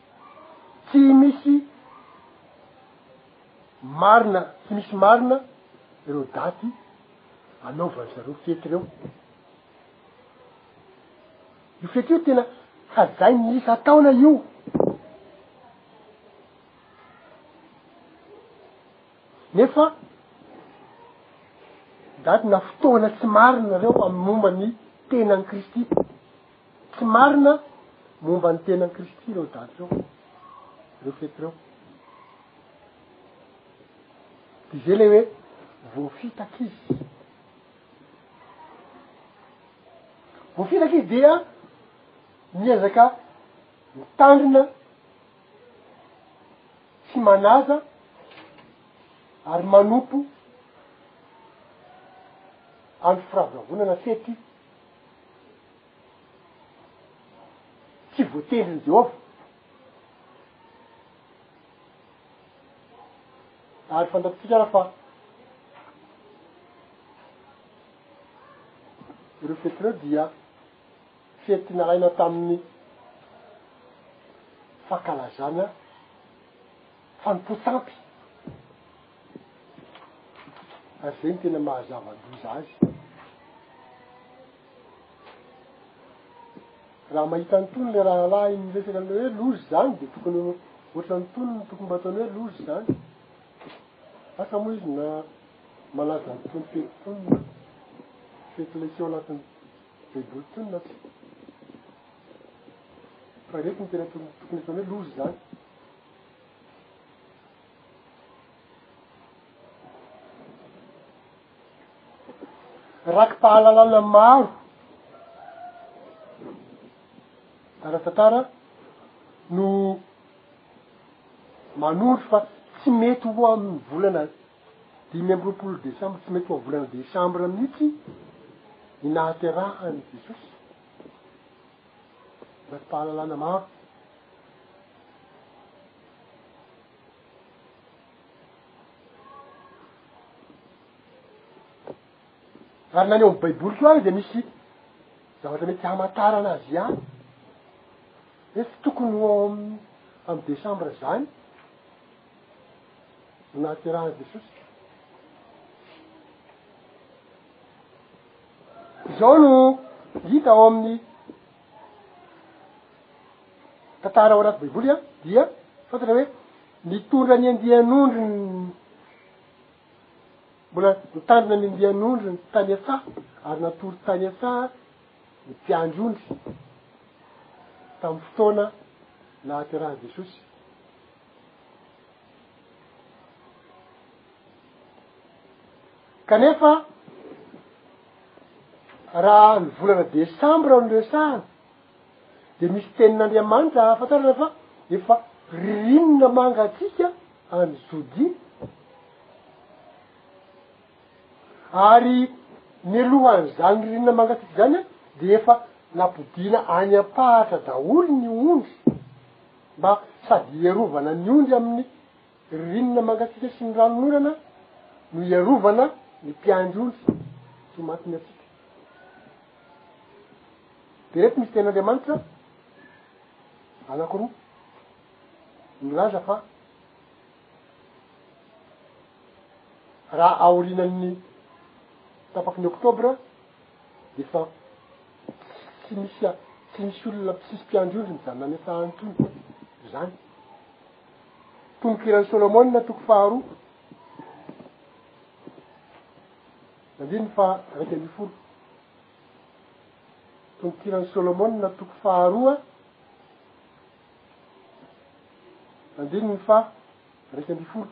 Tsy misy marina, tsy misy marina ireo daty anaovan'ny zareo fety ireo. Io fety io tena hajain'ny isan-taona io. Nefa daty na fotoana tsy marina ireo amin'ny momba ny tenan'i Kristy. Tsy marina momba ny tenan'i Kristy ireo daty ireo, ireo fety ireo. Dia izay ilay hoe voafitaka izy. Voafitaka izy dia miezaka mitandrina sy manaja ary manompo andro firavoravoana na fety tsy voatelin'i Jehovah. Ary fantatsika ara fa ireo fety ireo dia fety nalaina tamin'ny fankalazana fanompoan-tsampy. Ary izay no tena maha zava-doza azy. Raha mahita ny tony le rahalahy miresaka anle hoe loza izany de tokony ohatran'ny tony no tokony mba ataony hoe loza izany. Asa moa izy na malaza ny tony fety tony fety le tsy ao anatin'ny baiboly tony na tsy. Fa ireto ny tena tony tokony ataony hoe loza izany. rakipahalalana maro ara-tantara no manondro fa tsy mety ho amin'ny volana dimy amby roapolo desambra, tsy mety ho amin'ny volana desambra mihitsy ny nahaterahan'i Jesosy, rakipahalalana maro. Ary na ny ao amin'ny Baiboly koa ary dia misy zavatra mety hamantarana azy ihany. Hoe tsy tokony ho ao amin'ny amin'ny desambra izany no nahaterahan'i Jesosy. Izao no hita ao amin'ny tantara ao anaty baiboly a dia fantatra hoe nitondra ny andian'ondriny mbola nitandrina ny andian'ondriny tany an-tsaha ary natory tany an-tsaha ny mpiandry ondry tamin'ny fotoana nahaterahan'i jesosy Kanefa raha ny volana desambra no resahana dia misy tenin'Andriamanitra ahafantarana fa efa ririnina mangatsiaka any Zodia ary mialohan'izany ririnina mangatsiaka izany dia efa napodiana any am-pahatra daholo ny ondry mba sady hiarovana ny ondry amin'ny ririnina mangatsiaka sy ny ranon'orana no hiarovana ny mpiandry ondry tsy ho matin'ny hatsiaka. De ireto misy tenin'Andriamanitra anakiroa milaza fa raha aorinan'ny tapaky ny oktobra dia fa tsy misy a, tsy misy olona tsisy mpiandry ondry ny zanany efa antoiny zany. Tononkirany Solomona toko faharoa andininy fa raika ambin'ny folo. Tononkirany Solomona toko faharoa andininy fa raika ambin'ny folo.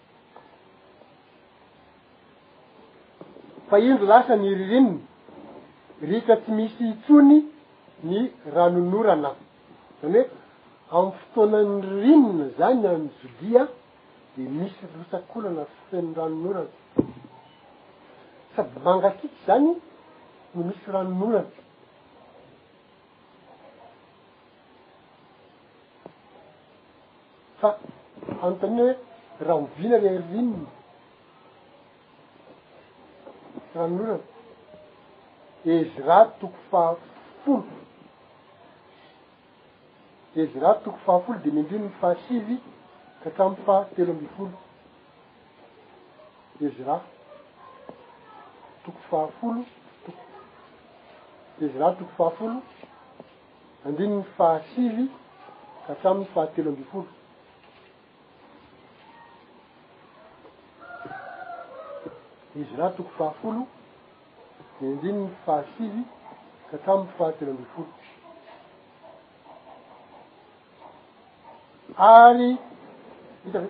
Fa indro lasa ny ririnina, ritra tsy misy intsony ny ranonorana. Zany hoe amin'ny fotoanan'ny ririnina zany any Jolia dia misy rotsakolana feno ranonorana. Sady mangatsiaka zany no misy ranonorana. Fa anontaniana hoe rahoviana ilay ririnina sy ranon'orana? Ezra toko fahafolo, Ezra toko fahafolo dimy ambin'ny fahasivy ka hatramin'ny fahatelo ambin'ny folo. Ezra toko fahafolo, Ezra toko fahafolo. Andininy fahasivy ka hatramin'ny fahatelo ambin'ny folo. Ezra toko fahafolo, ny andininy fahasivy ka hatramin'ny fahatelo ambin'ny folo. Ary hita ve?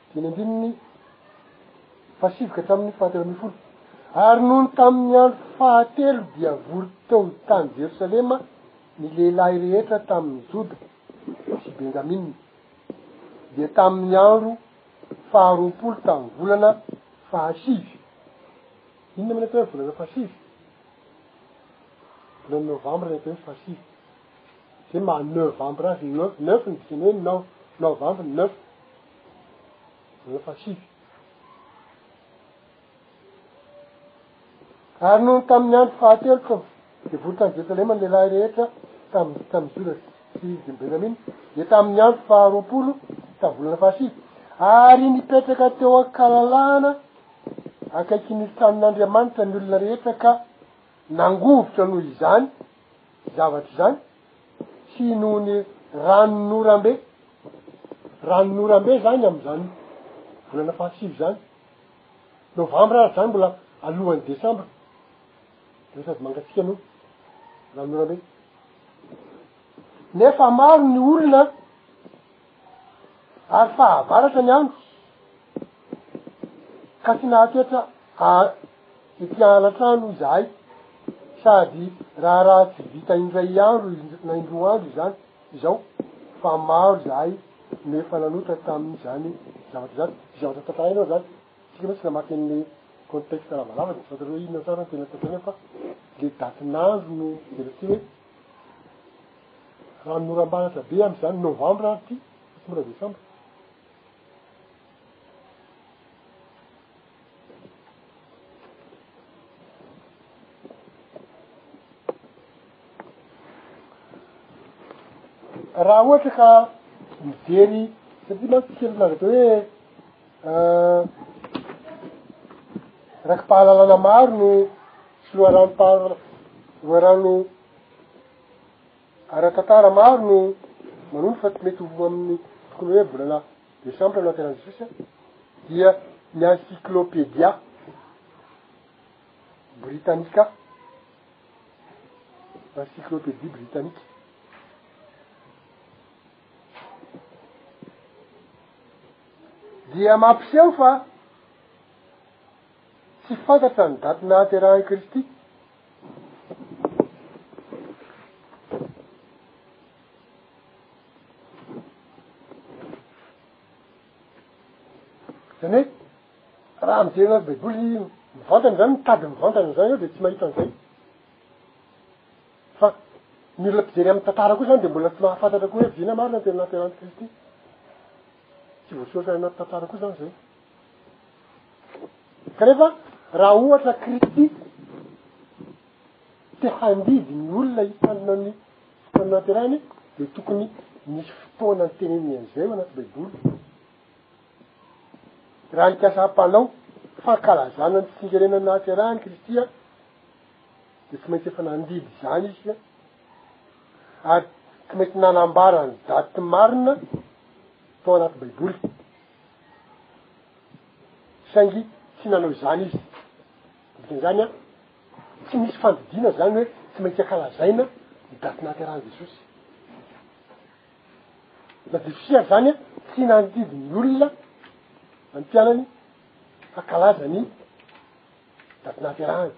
Dimy ambin'ny fahasivy ka hatramin'ny fahatelo ambin'ny folo. Ary nony tamin'ny andro fahatelo dia vory teo tany Jerosalema ny lehilahy rehetra tamin'ny Joda sy Benjamina, dia tamin'ny andro faharoapolo tamin'ny volana fahasivy. Inona moa ny atao hoe volana fahasivy? Volana novambra ny atao hoe fahasivy. Zay maha novambra azy, neuf, neuf ny dikany hoe nov, novambra, neuf. Rehefa sivy. Ary nony tamin'ny andro fahatelo ka nivory tany Jerosalema ny lehilahy rehetra tamin'ny tamin'ny Joda sy Benjamina dia tamin'ny andro faharoapolo tamin'ny volana fahasivy ary nipetraka teo an-kalalahana akaikin'ny tranon'Andriamanitra ny olona rehetra ka nangovitra noho izany zavatra izany Tsy noho ny ranon'oram-be. Ranon'oram-be izany amin'izany volana fahasivy izany. Novambra ary izany mbola alohan'ny desambra. Dia sady mangatsiaka noho ranon'oram-be. Nefa maro ny olona. ary fahavaratra ny andro, ka tsy nahatoetra ahy ety an-alatrano izahay, sady raharaha tsy vita indray andro na indroa andro izany izao, fa maro izahay no efa nanoatra tamin'izany zavatra izany. Tsy zavatra tantaraina ao izany, isika moa tsy namaky an'ilay contexte lavalava, dia tsy fantatrao hoe inona tsara no tena tantaraina fa ilay datin'andro no tena tsy hoe. Raha ny oram-baratra be amin'izany, novambra ary ity, fa tsy mbola desambra. Raha ohatra ka mijery, satria mantsy isika nilaza teo hoe, Raki-pahalalana maro no sy loharano loharano ara-tantara maro no manondro fa mety ho amin'ny tokony hoe volana desambra no ateran'i Jesosy an, dia ny encyclopedia britanika, encyclopedie britanika. dia mampiseho fa tsy fantatra ny daty nahaterahan'i Kristy. Zany hoe raha mijery anazy baiboly mivantana zany mitady mivantana zany eo de tsy mahita an'izay. Fa ny olona mpijery amin'ny tantara koa izany dia mbola tsy mahafantatra koa hoe vina marina ny tena nahaterahan'i Kristy. Tsy voasoratra any anaty tantara koa izany izay. Kanefa raha ohatra Kristy te handidy ny olona hitanina ny fotoana nahaterahany dia tokony misy fotoana niteneniny an'izay ao anaty Baiboly. Raha nikasa hampanao fankalazana ny tsingerenan'ny nahaterahan'i Kristy aho, dia tsy maintsy efa nandidy izany izy ka, ary tsy maintsy nanambara ny daty marina tao anaty baiboly, saingy tsy nanao izany izy, dikan'izany an, tsy misy fandidiana zany hoe tsy maintsy akalazaina ny daty nahaterahan'i Jesosy, na dia fisia ary zany an, tsy nandidy ny olona, ny mpianany, hakalaza ny. Ndaty nahaterahany.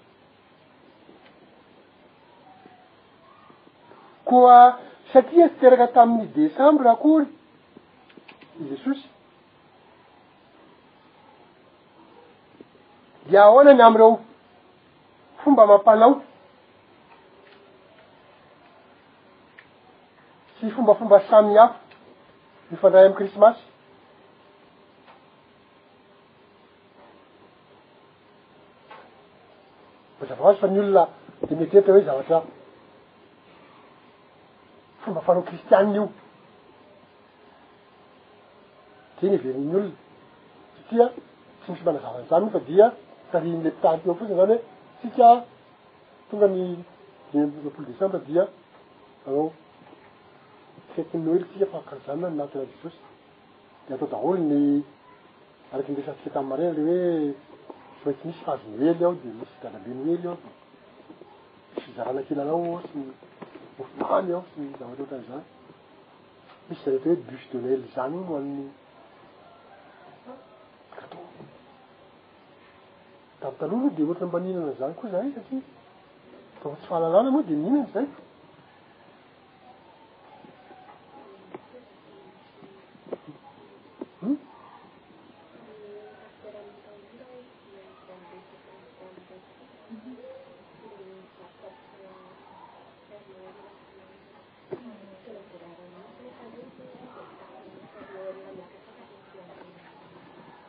Koa satria tsy teraka tamin'ny desambra akory i Jesosy, dia ahoana ny amin'ireo fomba amam-panao sy fombafomba samy hafa mifandray amin'i Krismasy? Mazava ho azy fa ny olona dia mieritreritra hoe zavatra fomba fanao kristianina io zay ny heverin'ny olona satria tsy misy manazava an'izany fa dia tarihin'le mpitariky eo fotsiny zany hoe tsika tonga ny dimy amby roapolo desambra dia anao fety noely tsika fahakalozana ny natinan'i jesosy Dia atao daholo ny, araka ny resahantsika tamin'i Maria, ilay hoe sao tsy misy hazo noely ao dia misy galambe noely ao dia misy fizarana kilalao ao sy mofo mamy ao sy zavatra ohatran'izany. Misy izay atao hoe bûche de Noël izany hono ho an'ny gâteau. Tamin'ny taloha aloha dia ohatran'ny mba nihinana an'izany koa izahay satria rehefa tsy fahalalana moa dia nihinana izay.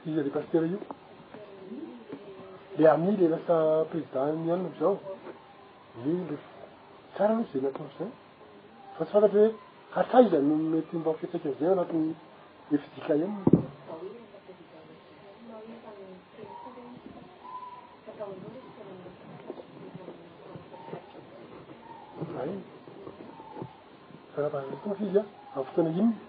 iza le pastera io le ami le lasa président ny anona amizao Mino fa tsara mihitsy izay nataony izay. Fa tsy fantatro hoe hatraiza no mety mba ho fiantraikany izay ao anatin'ny fjkm. Hay. Fa raha mba tonga izy amin'ny fotoana inona?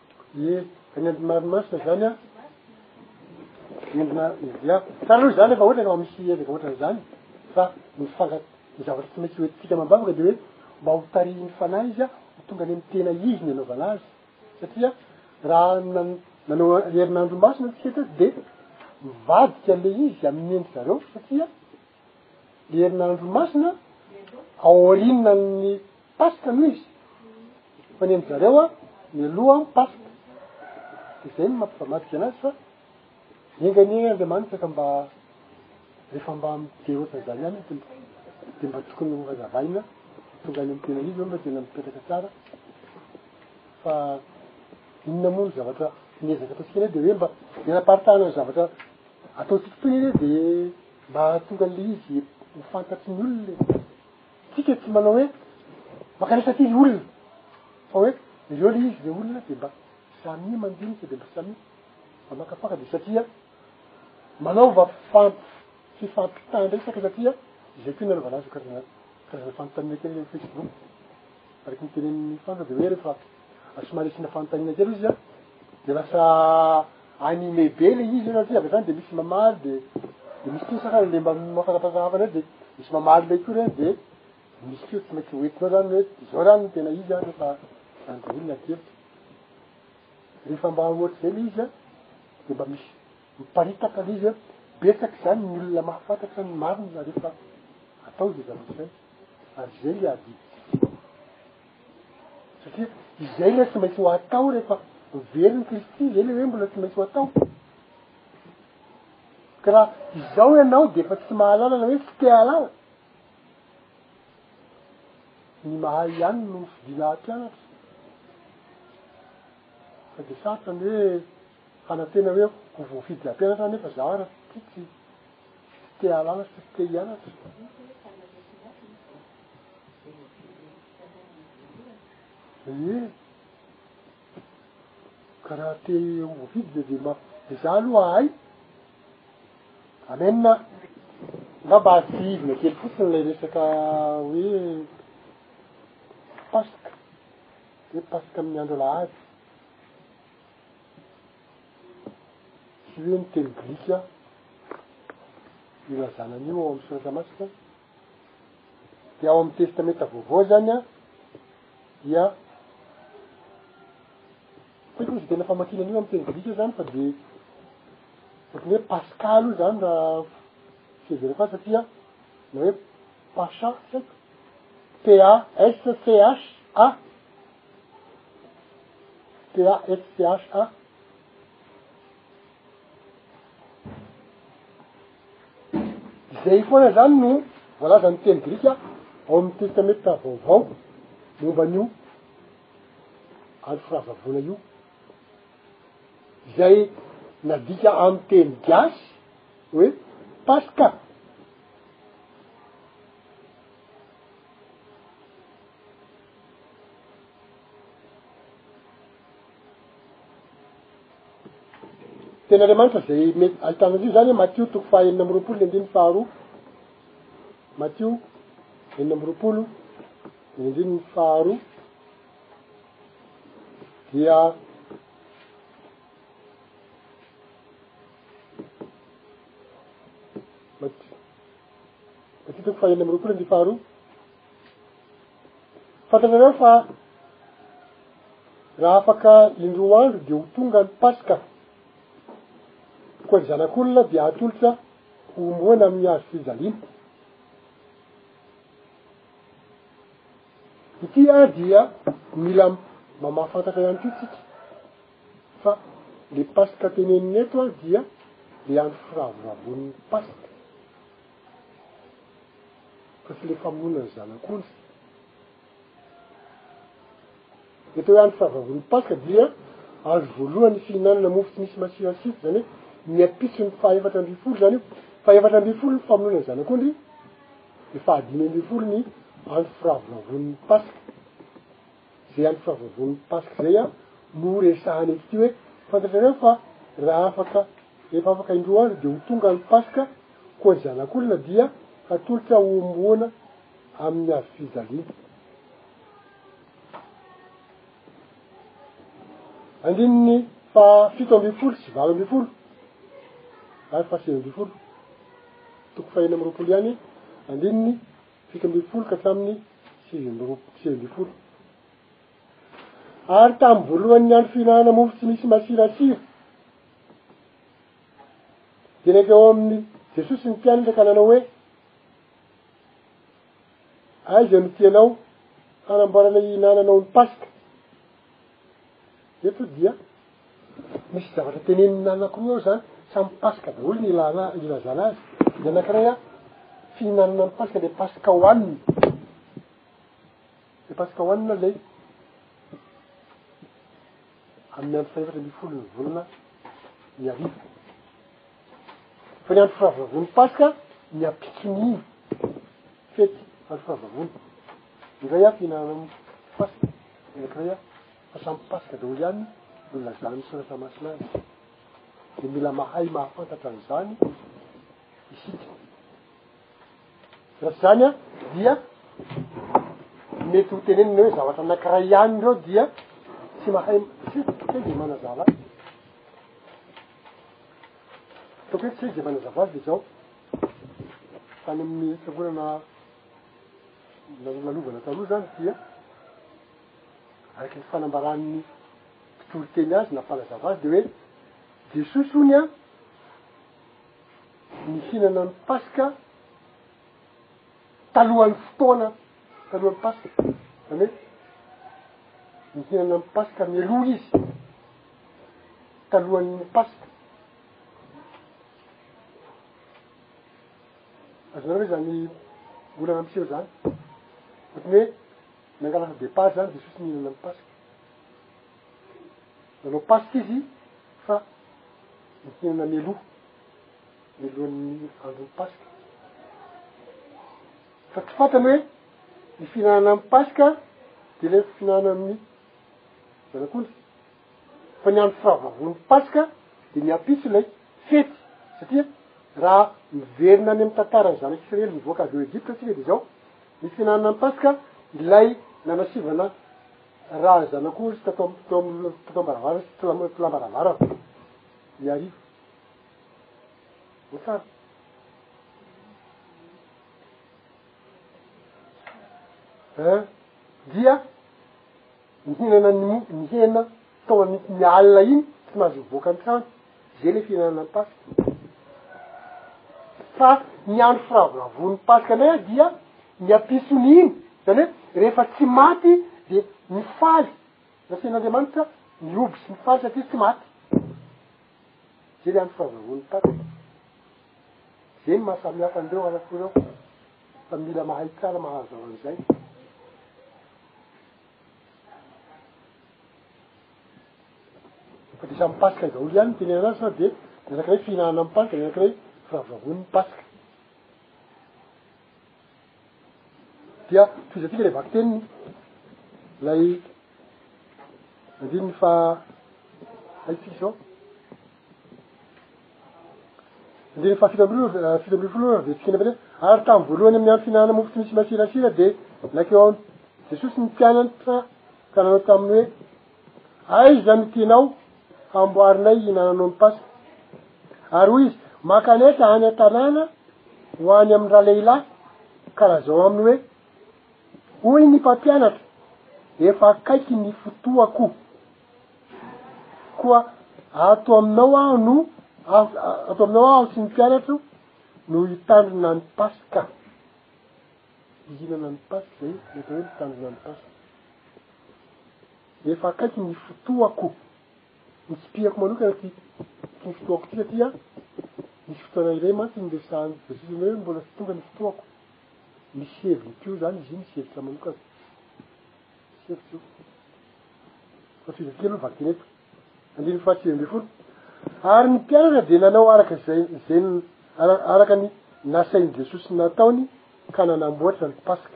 Ye, any amin'ny marinmasina izany an, entina idia. Tsara aloha izany rehefa ohatra ka misy ezaka ohatra an'izany fa mifanga ny zavatra tsy maintsy ho entintsika amam-bavaka dia hoe mba ho tarihin'ny Fanahy izy an, ho tonga any amin'ny tena izy ny anaovana azy. Satria raha nan- nanao herinandro masina antsika teto dia mivadika ilay izy amin'ny endri-zareo satria ny herinandro masina aorina ny paska no izy fa ny anjareo a mialoha ny paska de zay ny mapifamadika anazy fa enga anie andriamanitra ka mba rehefa mba be ohatry zany ihany ny tompoko de mba tokony ho hazavaina tonga any amtena izy mba tena mipetraka tsara fa inona moa ny zavatra miezaka ataontsika anie de hoe mba manaparitahana ny zavatra ataontsika toy anie de Mba hahatonga ilay izy ho fantatry ny olona e. Isika tsy manao hoe, mankanesa aty ny olona. Fa hoe, ireo ilay izy, ilay olona dia mba samia mandinika, dia mba samia mamakafaka, dia satria manaova famp- fifampitan-dresaka satria izay koa nanaovana azy ho karazana karazana fanontaniana kely eo facebook. Araka ny tenenin'i Fandro dia hoe rehefa somary asiana fanontaniana kely izy dia lasa Anime be le izy satria avy hatrany de misy mamaly de de misy koa sasany le mba mahafantatrasa hafa ndray de misy mamaly ndray koa reny de misy koa tsy maintsy ho entinao zany hoe zao zany ny tena izy an rehefa zany daholo ny adihevitra rehefa mba ohatr'izay le izy an de mba misy miparitaka le izy an betsaka zany ny olona mahafantatra ny marina rehefa atao zay zavatra zay ary zay le adidy Satria izay ilay tsy maintsy ho atao rehefa very ny Kristy, izay ilay hoe mbola tsy maintsy ho atao. Ka raha izao ianao dia efa tsy mahalala na hoe tsy te hahalala. Ny mahay ihany no fidina hampianatra. Fa dia sarotra ny hoe hanantena hoe ho voafidy hampianatra nefa za raha tsy tsy te hahalala sy tsy te hianatra. Ee, ka raha te hovidy dia dia ma- dia za aloha ahay. Amen a! Angamba hatsihivina kely fotsiny ilay resaka hoe Paska, hoe Paska amin'ny andro alahady. Tsy hoe ny teny grika ilazana an'io ao amin'ny Soratra Masina. Dia ao amin'ny Testamenta Vaovao izany an, dia tsy haiko izay tena famakiana an'io amin'ny teny grika izany fa dia ohatran'ny hoe paska aloha izany raha fiheverako azy satria na hoe pasha, tsy haiko, P-A-S-C-H-A, P-A-S-C-H-A. Izay foana izany no voalazan'ny teny grika ao amin'ny Testamenta Vaovao momba an'io andro fahavavoana io, izay nadika amin'ny teny gasy hoe Paska. Teny Andriamanitra izay mety ahitana an'io izany, Matio toko faha enina amby roapolo ny andininy faharoa, Matio enina amby roapolo ny andininy faharoa, dia Matio toko faha enina amby roapolo ny andininy faharoa, Fantatrareo fa raha afaka indroa andro dia ho tonga ny Paska, koa ny Zanak'olona dia hatolotra homboana amin'ny hazo fijaliana. Ity ary dia mila mamahafantatra ihany koa isika fa le Paska tenenina eto dia le andro firavoravoan'ny Paska. Ka tsy le famonoana ny zanak'ondry. Dia teo andro fahavaloan'ny Paska dia andro voalohany ny fihinanana mofo tsy misy masirasiry, izany hoe ny ampitson'ny fahefatra ambin'ny folo izany io. Fahefatra ambin'ny folo ny famonoana ny zanak'ondry, dia fahadimy ambin'ny folo ny andro firavoravoan'ny Paska. Zay andro fahavavoan'ny paska zay an no resahana eto ty hoe fantatrareo fa raha afaka rehefa afaka indroa andro dia ho tonga ny paska koa ny zanak'olona dia hatolotra hohomboana amin'ny hazo fijaliana. Andininy faha fito ambin'ny folo sy valo ambin'ny folo ary faha sivy ambin'ny folo toko fahenina amby roapolo ihany andininy. fito ambin'ny folo ka hatramin'ny sivy amby roap- sivy ambin'ny folo. Ary tamin'ny voalohan'ny andro fihinanana mofo tsy misy masirasira, dia naika ao amin'i Jesosy ny mpianatra ka nanao hoe, Aiza no tianao hanamboarana hihinananao ny Paska? Eto dia misy zavatra tenenin'ny nanako roa ao zany, samy paska daholo ny ilana ilazana azy, ny anankiray a fihinanana ny paska dia paska hohanina, dia paska hohanina zay amin'ny andro fahefatra ambin'ny folo ny volana ny arivo, fa ny andro fahavavon'ny paska ny ampitson'iny fety andro fahavavony, izay a fihinanana ny paska. Anankiray an, fa samy mpasika daholo ihany no lazan'ny Soratra Masina azy. Dia mila mahay mahafantatra an'izany isika. Raha tsy izany an, dia mety ho tenenina hoe zavatra anankiray ihany ireo dia tsy mahay tsy hoe dia manazava azy. Ataoko hoe tsy hoe dia manazava azy dia izao. Tany amin'ny fiangonana Nanaovana taloha izany dia araka ny fanambaran'ny mpitoriteny azy na mpanazava azy dia hoe Jesosy hono an, nihinana ny paska talohan'ny fotoana talohan'ny paska. Izany hoe nihinana ny paska mialoha izy talohan'ny paska. Azonareo ve izany olana miseho izany? Ohatran'ny hoe nangalatra depart izany Jesosy nihinana ny Paska. Nanao Paska Izy fa nihinana mialoha, mialohan'ny andron'ny Paska. Fa tsy fantany hoe ny fihinanana amin'ny Paska dia ilay fihinanana amin'ny zanak'ondry. Fa ny andro fahavaloan'ny Paska dia ny ampitso ilay fety, satria raha miverina any amin'ny tantaran'ny zanak'i Israely nivoaka avy ao Egypta isika dia izao, ny fihinanana ny Paska, ilay nanasivana razanak'ondry tato am- teo am- tato am-baravarana sy tla- tlam-baravarana, ny hariva. Voasary. Eh? Dia. Nihinana ny mofo, ny hena tao an'ity ny alina iny, tsy mahazo mivoaka an-trano. Izay ilay fihinanana ny Paska. Fa ny andro firavoravoan'ny Paska indray dia ny ampitsony iny, izany hoe rehefa tsy maty dia mifaly, nasain'Andriamanitra mihoby sy mifaly satria tsy maty. Izay ilay andro firavoravoan'ny Paska. Izay no maha samy hafa an'ireo arako ireo, fa mila mahay tsara, maha hazava an'izay. Fa dia samy paska daholo ihany ny tenenana azy sa dia ny anankiray fihinanana ny paska, ny anankiray firavoravoana ny paska. Dia tohizantsika ilay vakiteniny, ilay andininy fa aiza tsika izao? Andininy fahafito amby roa, eh, fito ambin'ny folo aloha dia tsikena be. Ary tamin'ny voalohany amin'ny andro fihinanana mofo tsy misy masirasira dia nankeo amin'i Jesosy ny mpianatra ka nanao taminy hoe, Aiza no tianao hamboarinay hihinananao ny Paska? Ary hoy izy, Maka anay ka any an-tanàna ho any amin'ny ralehilahy ka lazao aminy hoe, Hoy ny mpampianatra, efa akaiky ny fotoako. Koa ato aminao aho no, ato aminao aho sy ny mpianatro no hitandrina ny Paska. Hihinana ny Paska izay, ny atao hoe mitandrina ny Paska. Efa akaiky ny fotoako, ny tsipihako manokana ity, ity ny fotoako ity satria misy fotoana iray mantsy ny resahan'i Jesosy anay hoe mbola tsy tonga ny fotoako. Misy heviny koa izany izy io, misy hevitra manokana. Hevitro io. Hafidy kely aloha vakina eto. Andininy fahasivy ambin'ny folo. Ary ny mpianatra dia nanao araka izay izay araka ny nasain'i Jesosy nataony ka nanamboatra ny Paska.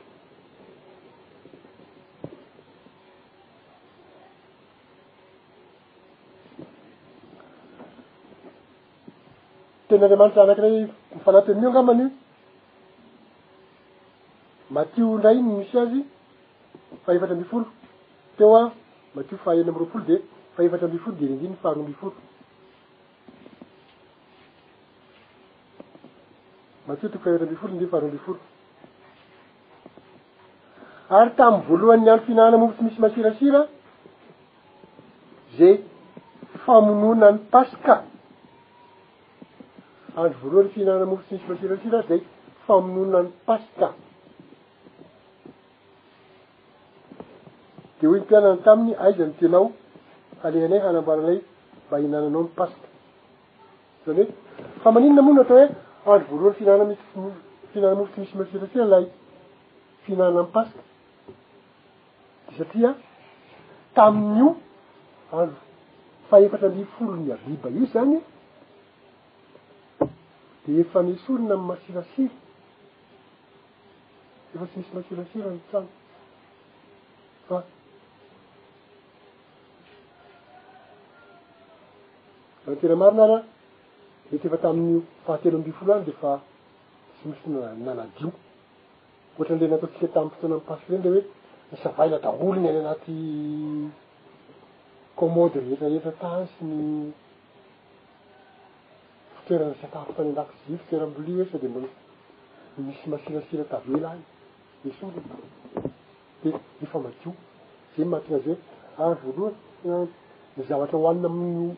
Tenin'Andriamanitra anankiray mifanato amin'io angamba ny Matio indray no misy azy, fahefatra ambin'ny folo, teo aho, Matio faha enina amby roapolo dia fahefatra ambin'ny folo dia rindriny faharoa ambin'ny folo. Matio toko fahefatra ambin'ny folo rindriny faharoa ambin'ny folo. Ary tamin'ny voalohan'ny andro fihinanana mofo tsy misy masirasira, izay famonoana ny Paska, Andro voalohany fihinanana mofo tsy misy masirasira azy dia famonoana ny Paska. Dia hoy ny mpianany taminy, aiza ny tenao? Alehanay hanambara anay mba hihinananao ny Paska. Izany hoe, fa maninona moa no atao hoe andro voalohany fihinanana misy fihinanana mofo tsy misy masirasira ilay fihinanana ny Paska? Satria tamin'io andro fahefatra ambin'ny folon'ny Abiba io izany dia efa nesorina amin'ny masirasira, efa tsy misy masirasira ny trano fa raha ny tena marina ara mety efa tamin'io fahatelo ambin'ny folo any dia efa tsy misy nanadio. Ohatran' ilay nataontsika tamin'ny fotoana mipasy ireny ilay hoe misavaina daholo ny any anaty kômôdy rehetra rehetra tany sy ny fitoerana sakafo tany an-dakozia, fitoeram-bilia hoe sao dia mbola misy masirasira tavela any. Esory ny tany. Dia efa madio. Izay no mahatonga azy hoe, ary voalohany, ny zavatra hohanina amin'io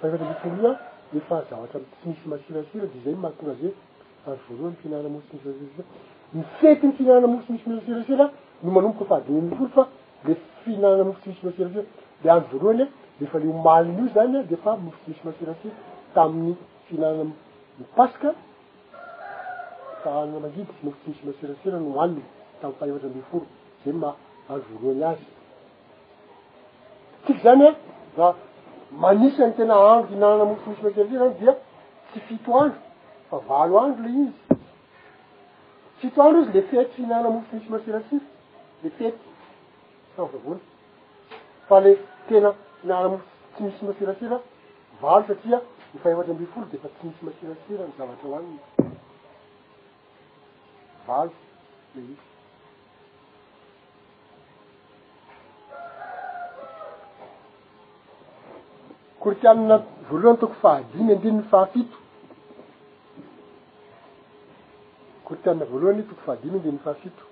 Fahaizana ny voaloha dia fa zavatra tsy misy masirasira dia izay no mahatonga azy hoe ary voalohany ny fihinanana mofo tsy misy masirasira. Ny fety ny fihinanana mofo tsy misy masirasira no manomboka fahadimy ambin'ny folo fa le fihinanana mofo tsy misy masirasira dia andro voalohany a dia fa le omalin'io izany a dia fa mofo tsy misy masirasira tamin'ny fihinanana ny paska fa hanina mangidy mofo tsy misy masirasira no hohanina tamin'ny faha efatra ambin'ny folo. Izay no maha andro voalohany azy. Tsy izany hoe raha manisa ny tena andro hihinanana mofo misy makelike izany dia tsy fito andro fa valo andro ilay izy. Fito andro izy le fety fihinanana mofo misy masirasira, le fety fahavavoana. Fa le tena fihinanana mofo tsy misy masirasira valo satria ny fahefatry ambin'ny folo dia efa tsy misy masirasira ny zavatra hohanina. Valo ilay izy. Koritianina voalohany toko fahadimy andininy fahafito Koritianina voalohany toko fahadimy andininy fahafito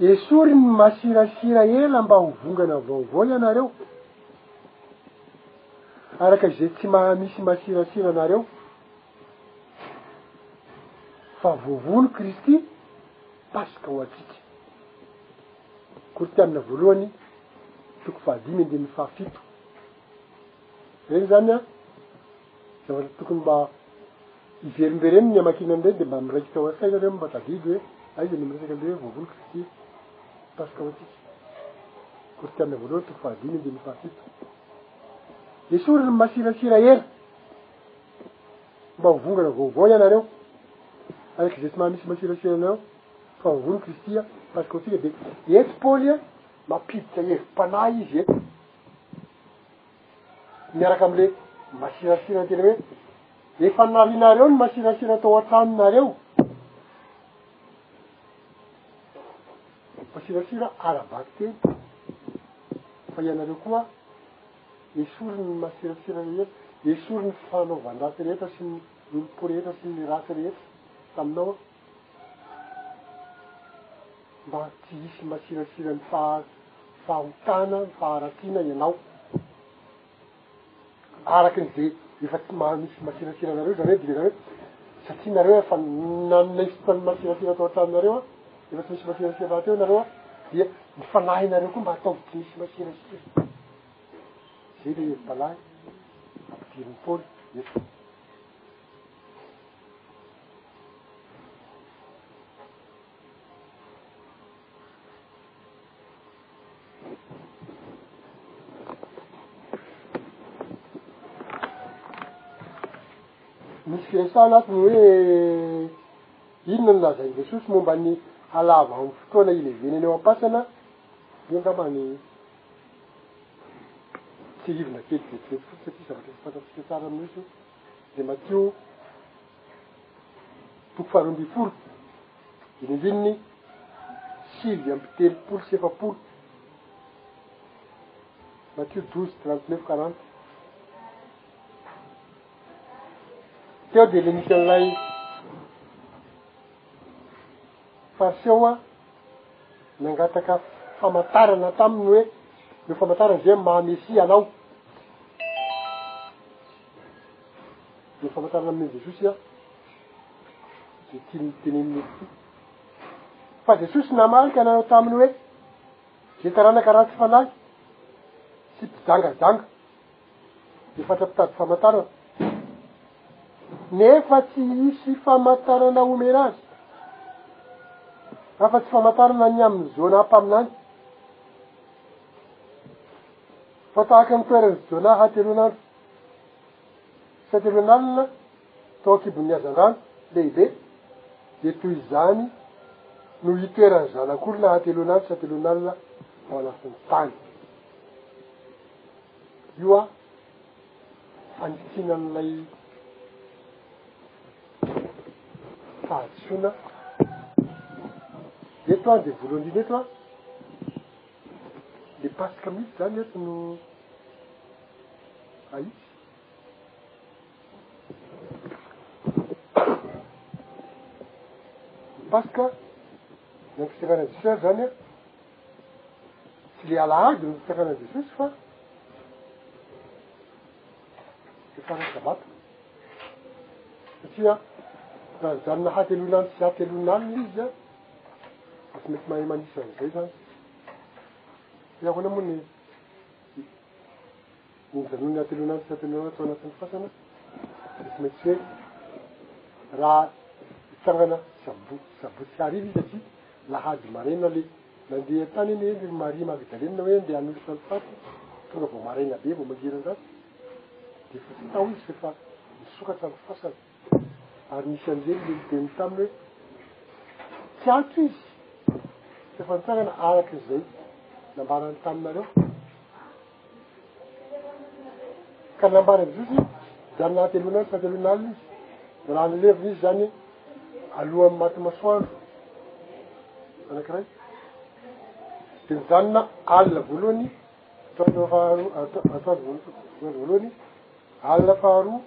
Esory ny masirasira ela mba ho vongana vaovao ianareo araka izay tsy maha misy masirasira anareo fa voavono Kristy Paska ho antsika. Koritianina voalohany toko fahadimy andininy fahafito. Reny zany a, zavatra tokony mba hiverimbereny ny amakiana an'ireny de mba miraikitra ao an-tsaina ireo mba tadidy hoe aiza no miresaka an'le hoe voavono Kristy Paska ho antsika. Koritianina voalohany toko fahadimy andininy fahafito. Esoriny ny masirasira ela. Mba ho vongana vaovao ianareo avec izay tsy maha misy masirasira anareo fa vavony Kristy a parce que antsika dia eto Paoly a mampiditra hevi-panahy izy eto miaraka amle masirasira tena hoe efa narinareo ny masirasira tao an-tranonareo masirasira ara-bakiteny fa ianareo koa Esory ny masiratsira rehetra, esory ny fanaovan-dratsy rehetra sy ny olom-po rehetra sy ny ratsy rehetra taminao aho, mba tsy hisy masiratsira ny fahotana, ny faharatsiana ianao, araka an'izay efa tsy maha-misy masiratsira anareo izany aho, dingana hoe, satria nareo efa nanome fotoan'ny masiratsira tao an-tranonareo aho, efa tsy misy masiratsira rahateo ianareo aho, dia ny fanahinareo koa mba ataovy tsy misy masiratsira. Zay le hevim-panahy ampidirin'i Paoly eto. Misy firesahana ato ny hoe inona no lazain'i Jesosy momba ny halava amin'ny fotoana ilevena eny ao am-pasana, dia angamba ny Tsihivina kely vetivety fotsiny satria zavatra tsy fantatsika tsara amin'ny nosy io. Dia Matio toko faharoa ambin'ny folo, dinindininy sivy amby telopolo sy efapolo. Matio douze trente neuf quarante. Teo dia le misy an'ilay Fariseo nangataka famantarana taminy hoe, io famantarana izay maha Mesia anao. Ny famantarana nomen'i Jesosy dia tiany tenenina eto ity. Fa Jesosy namaly ka nanao taminy hoe, Izay taranaka ratsy fanahy sy mpijangajanga. Ny fatra mpitady famantarana. Nefa tsy hisy famantarana homena azy, afa-tsy famantarana ny amin'ny Jonah mpaminany. Fa tahaka ny toeran'i Jonah hatelon'andro, sy hatelon'alina tao an-kibon'ny hazandrano lehibe, dia toy izany no hitoeran'ny Zanak'olona hatelon'andro sy hatelon'alina ao anatin'ny tany. Io an, fanitsiana an'ilay fahadisoana eto an, dia voalohany indrindra eto an, le paska mihitsy zany eto no ahitsy. Ny paska, ny androm-pitsangànan'i Jesoa ary zany an. Tsy le alahady no fitsaranan'i Jesosy fa fitsaran'ny sabata. Satria raha nijanona hateloana andro sy hateloana alina izy an, dia tsy mety mahay manisa an'izay izany. Dia ahoana moa ny Nijanon'ny antelon'andro sy antelon'andro tao anatin'ny fasana ny Fmetsifetsy raha hitsangana sabo, sabotsy hariva izy satria lahady maraina le nandeha tany anie ry Maria Magdalena hoe andeha hanolotra ny paty, tonga vao maraina be vao mangiran-dratsy, de efa tsy tao izy f'efa nisokatra ny fasana. Ary nisy anjely niteny taminy hoe, Tsy ato izy, fa efa nitsangana araka izay nambarany taminareo. Ka nambaran'i Jesosy izany nahateloana azy fahateloana alina izy, dia raha nilevina izy izany alohan'ny maty masoandro anankiray, dia nijanona alina voalohany, atoandro faharoa, atoandro voalohany, Alina faharoa,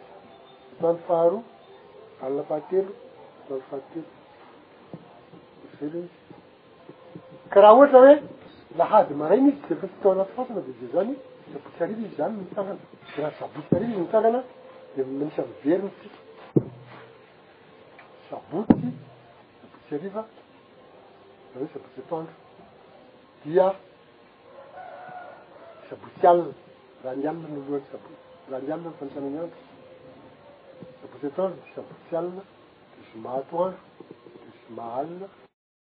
atoandro faharoa, alina fahatelo, atoandro fahatelo. Velona izy. Ka raha ohatra hoe lahady maraina izy dia efa tsy tao anaty fasana dia izay izany, sabotsy hariva izy izany no mitsangana. Dia raha sabotsy hariva izy mitsangana dia manisy miverina isika. Sabotsy, sabotsy hariva, na hoe sabotsy atoandro. Dia. Sabotsy alina, raha ny alina no lohan'ny sabotsy, raha ny alina no fanisana ny andro, sabotsy atoandro dia sabotsy alina, dia zoma atoandro, dia zoma alina.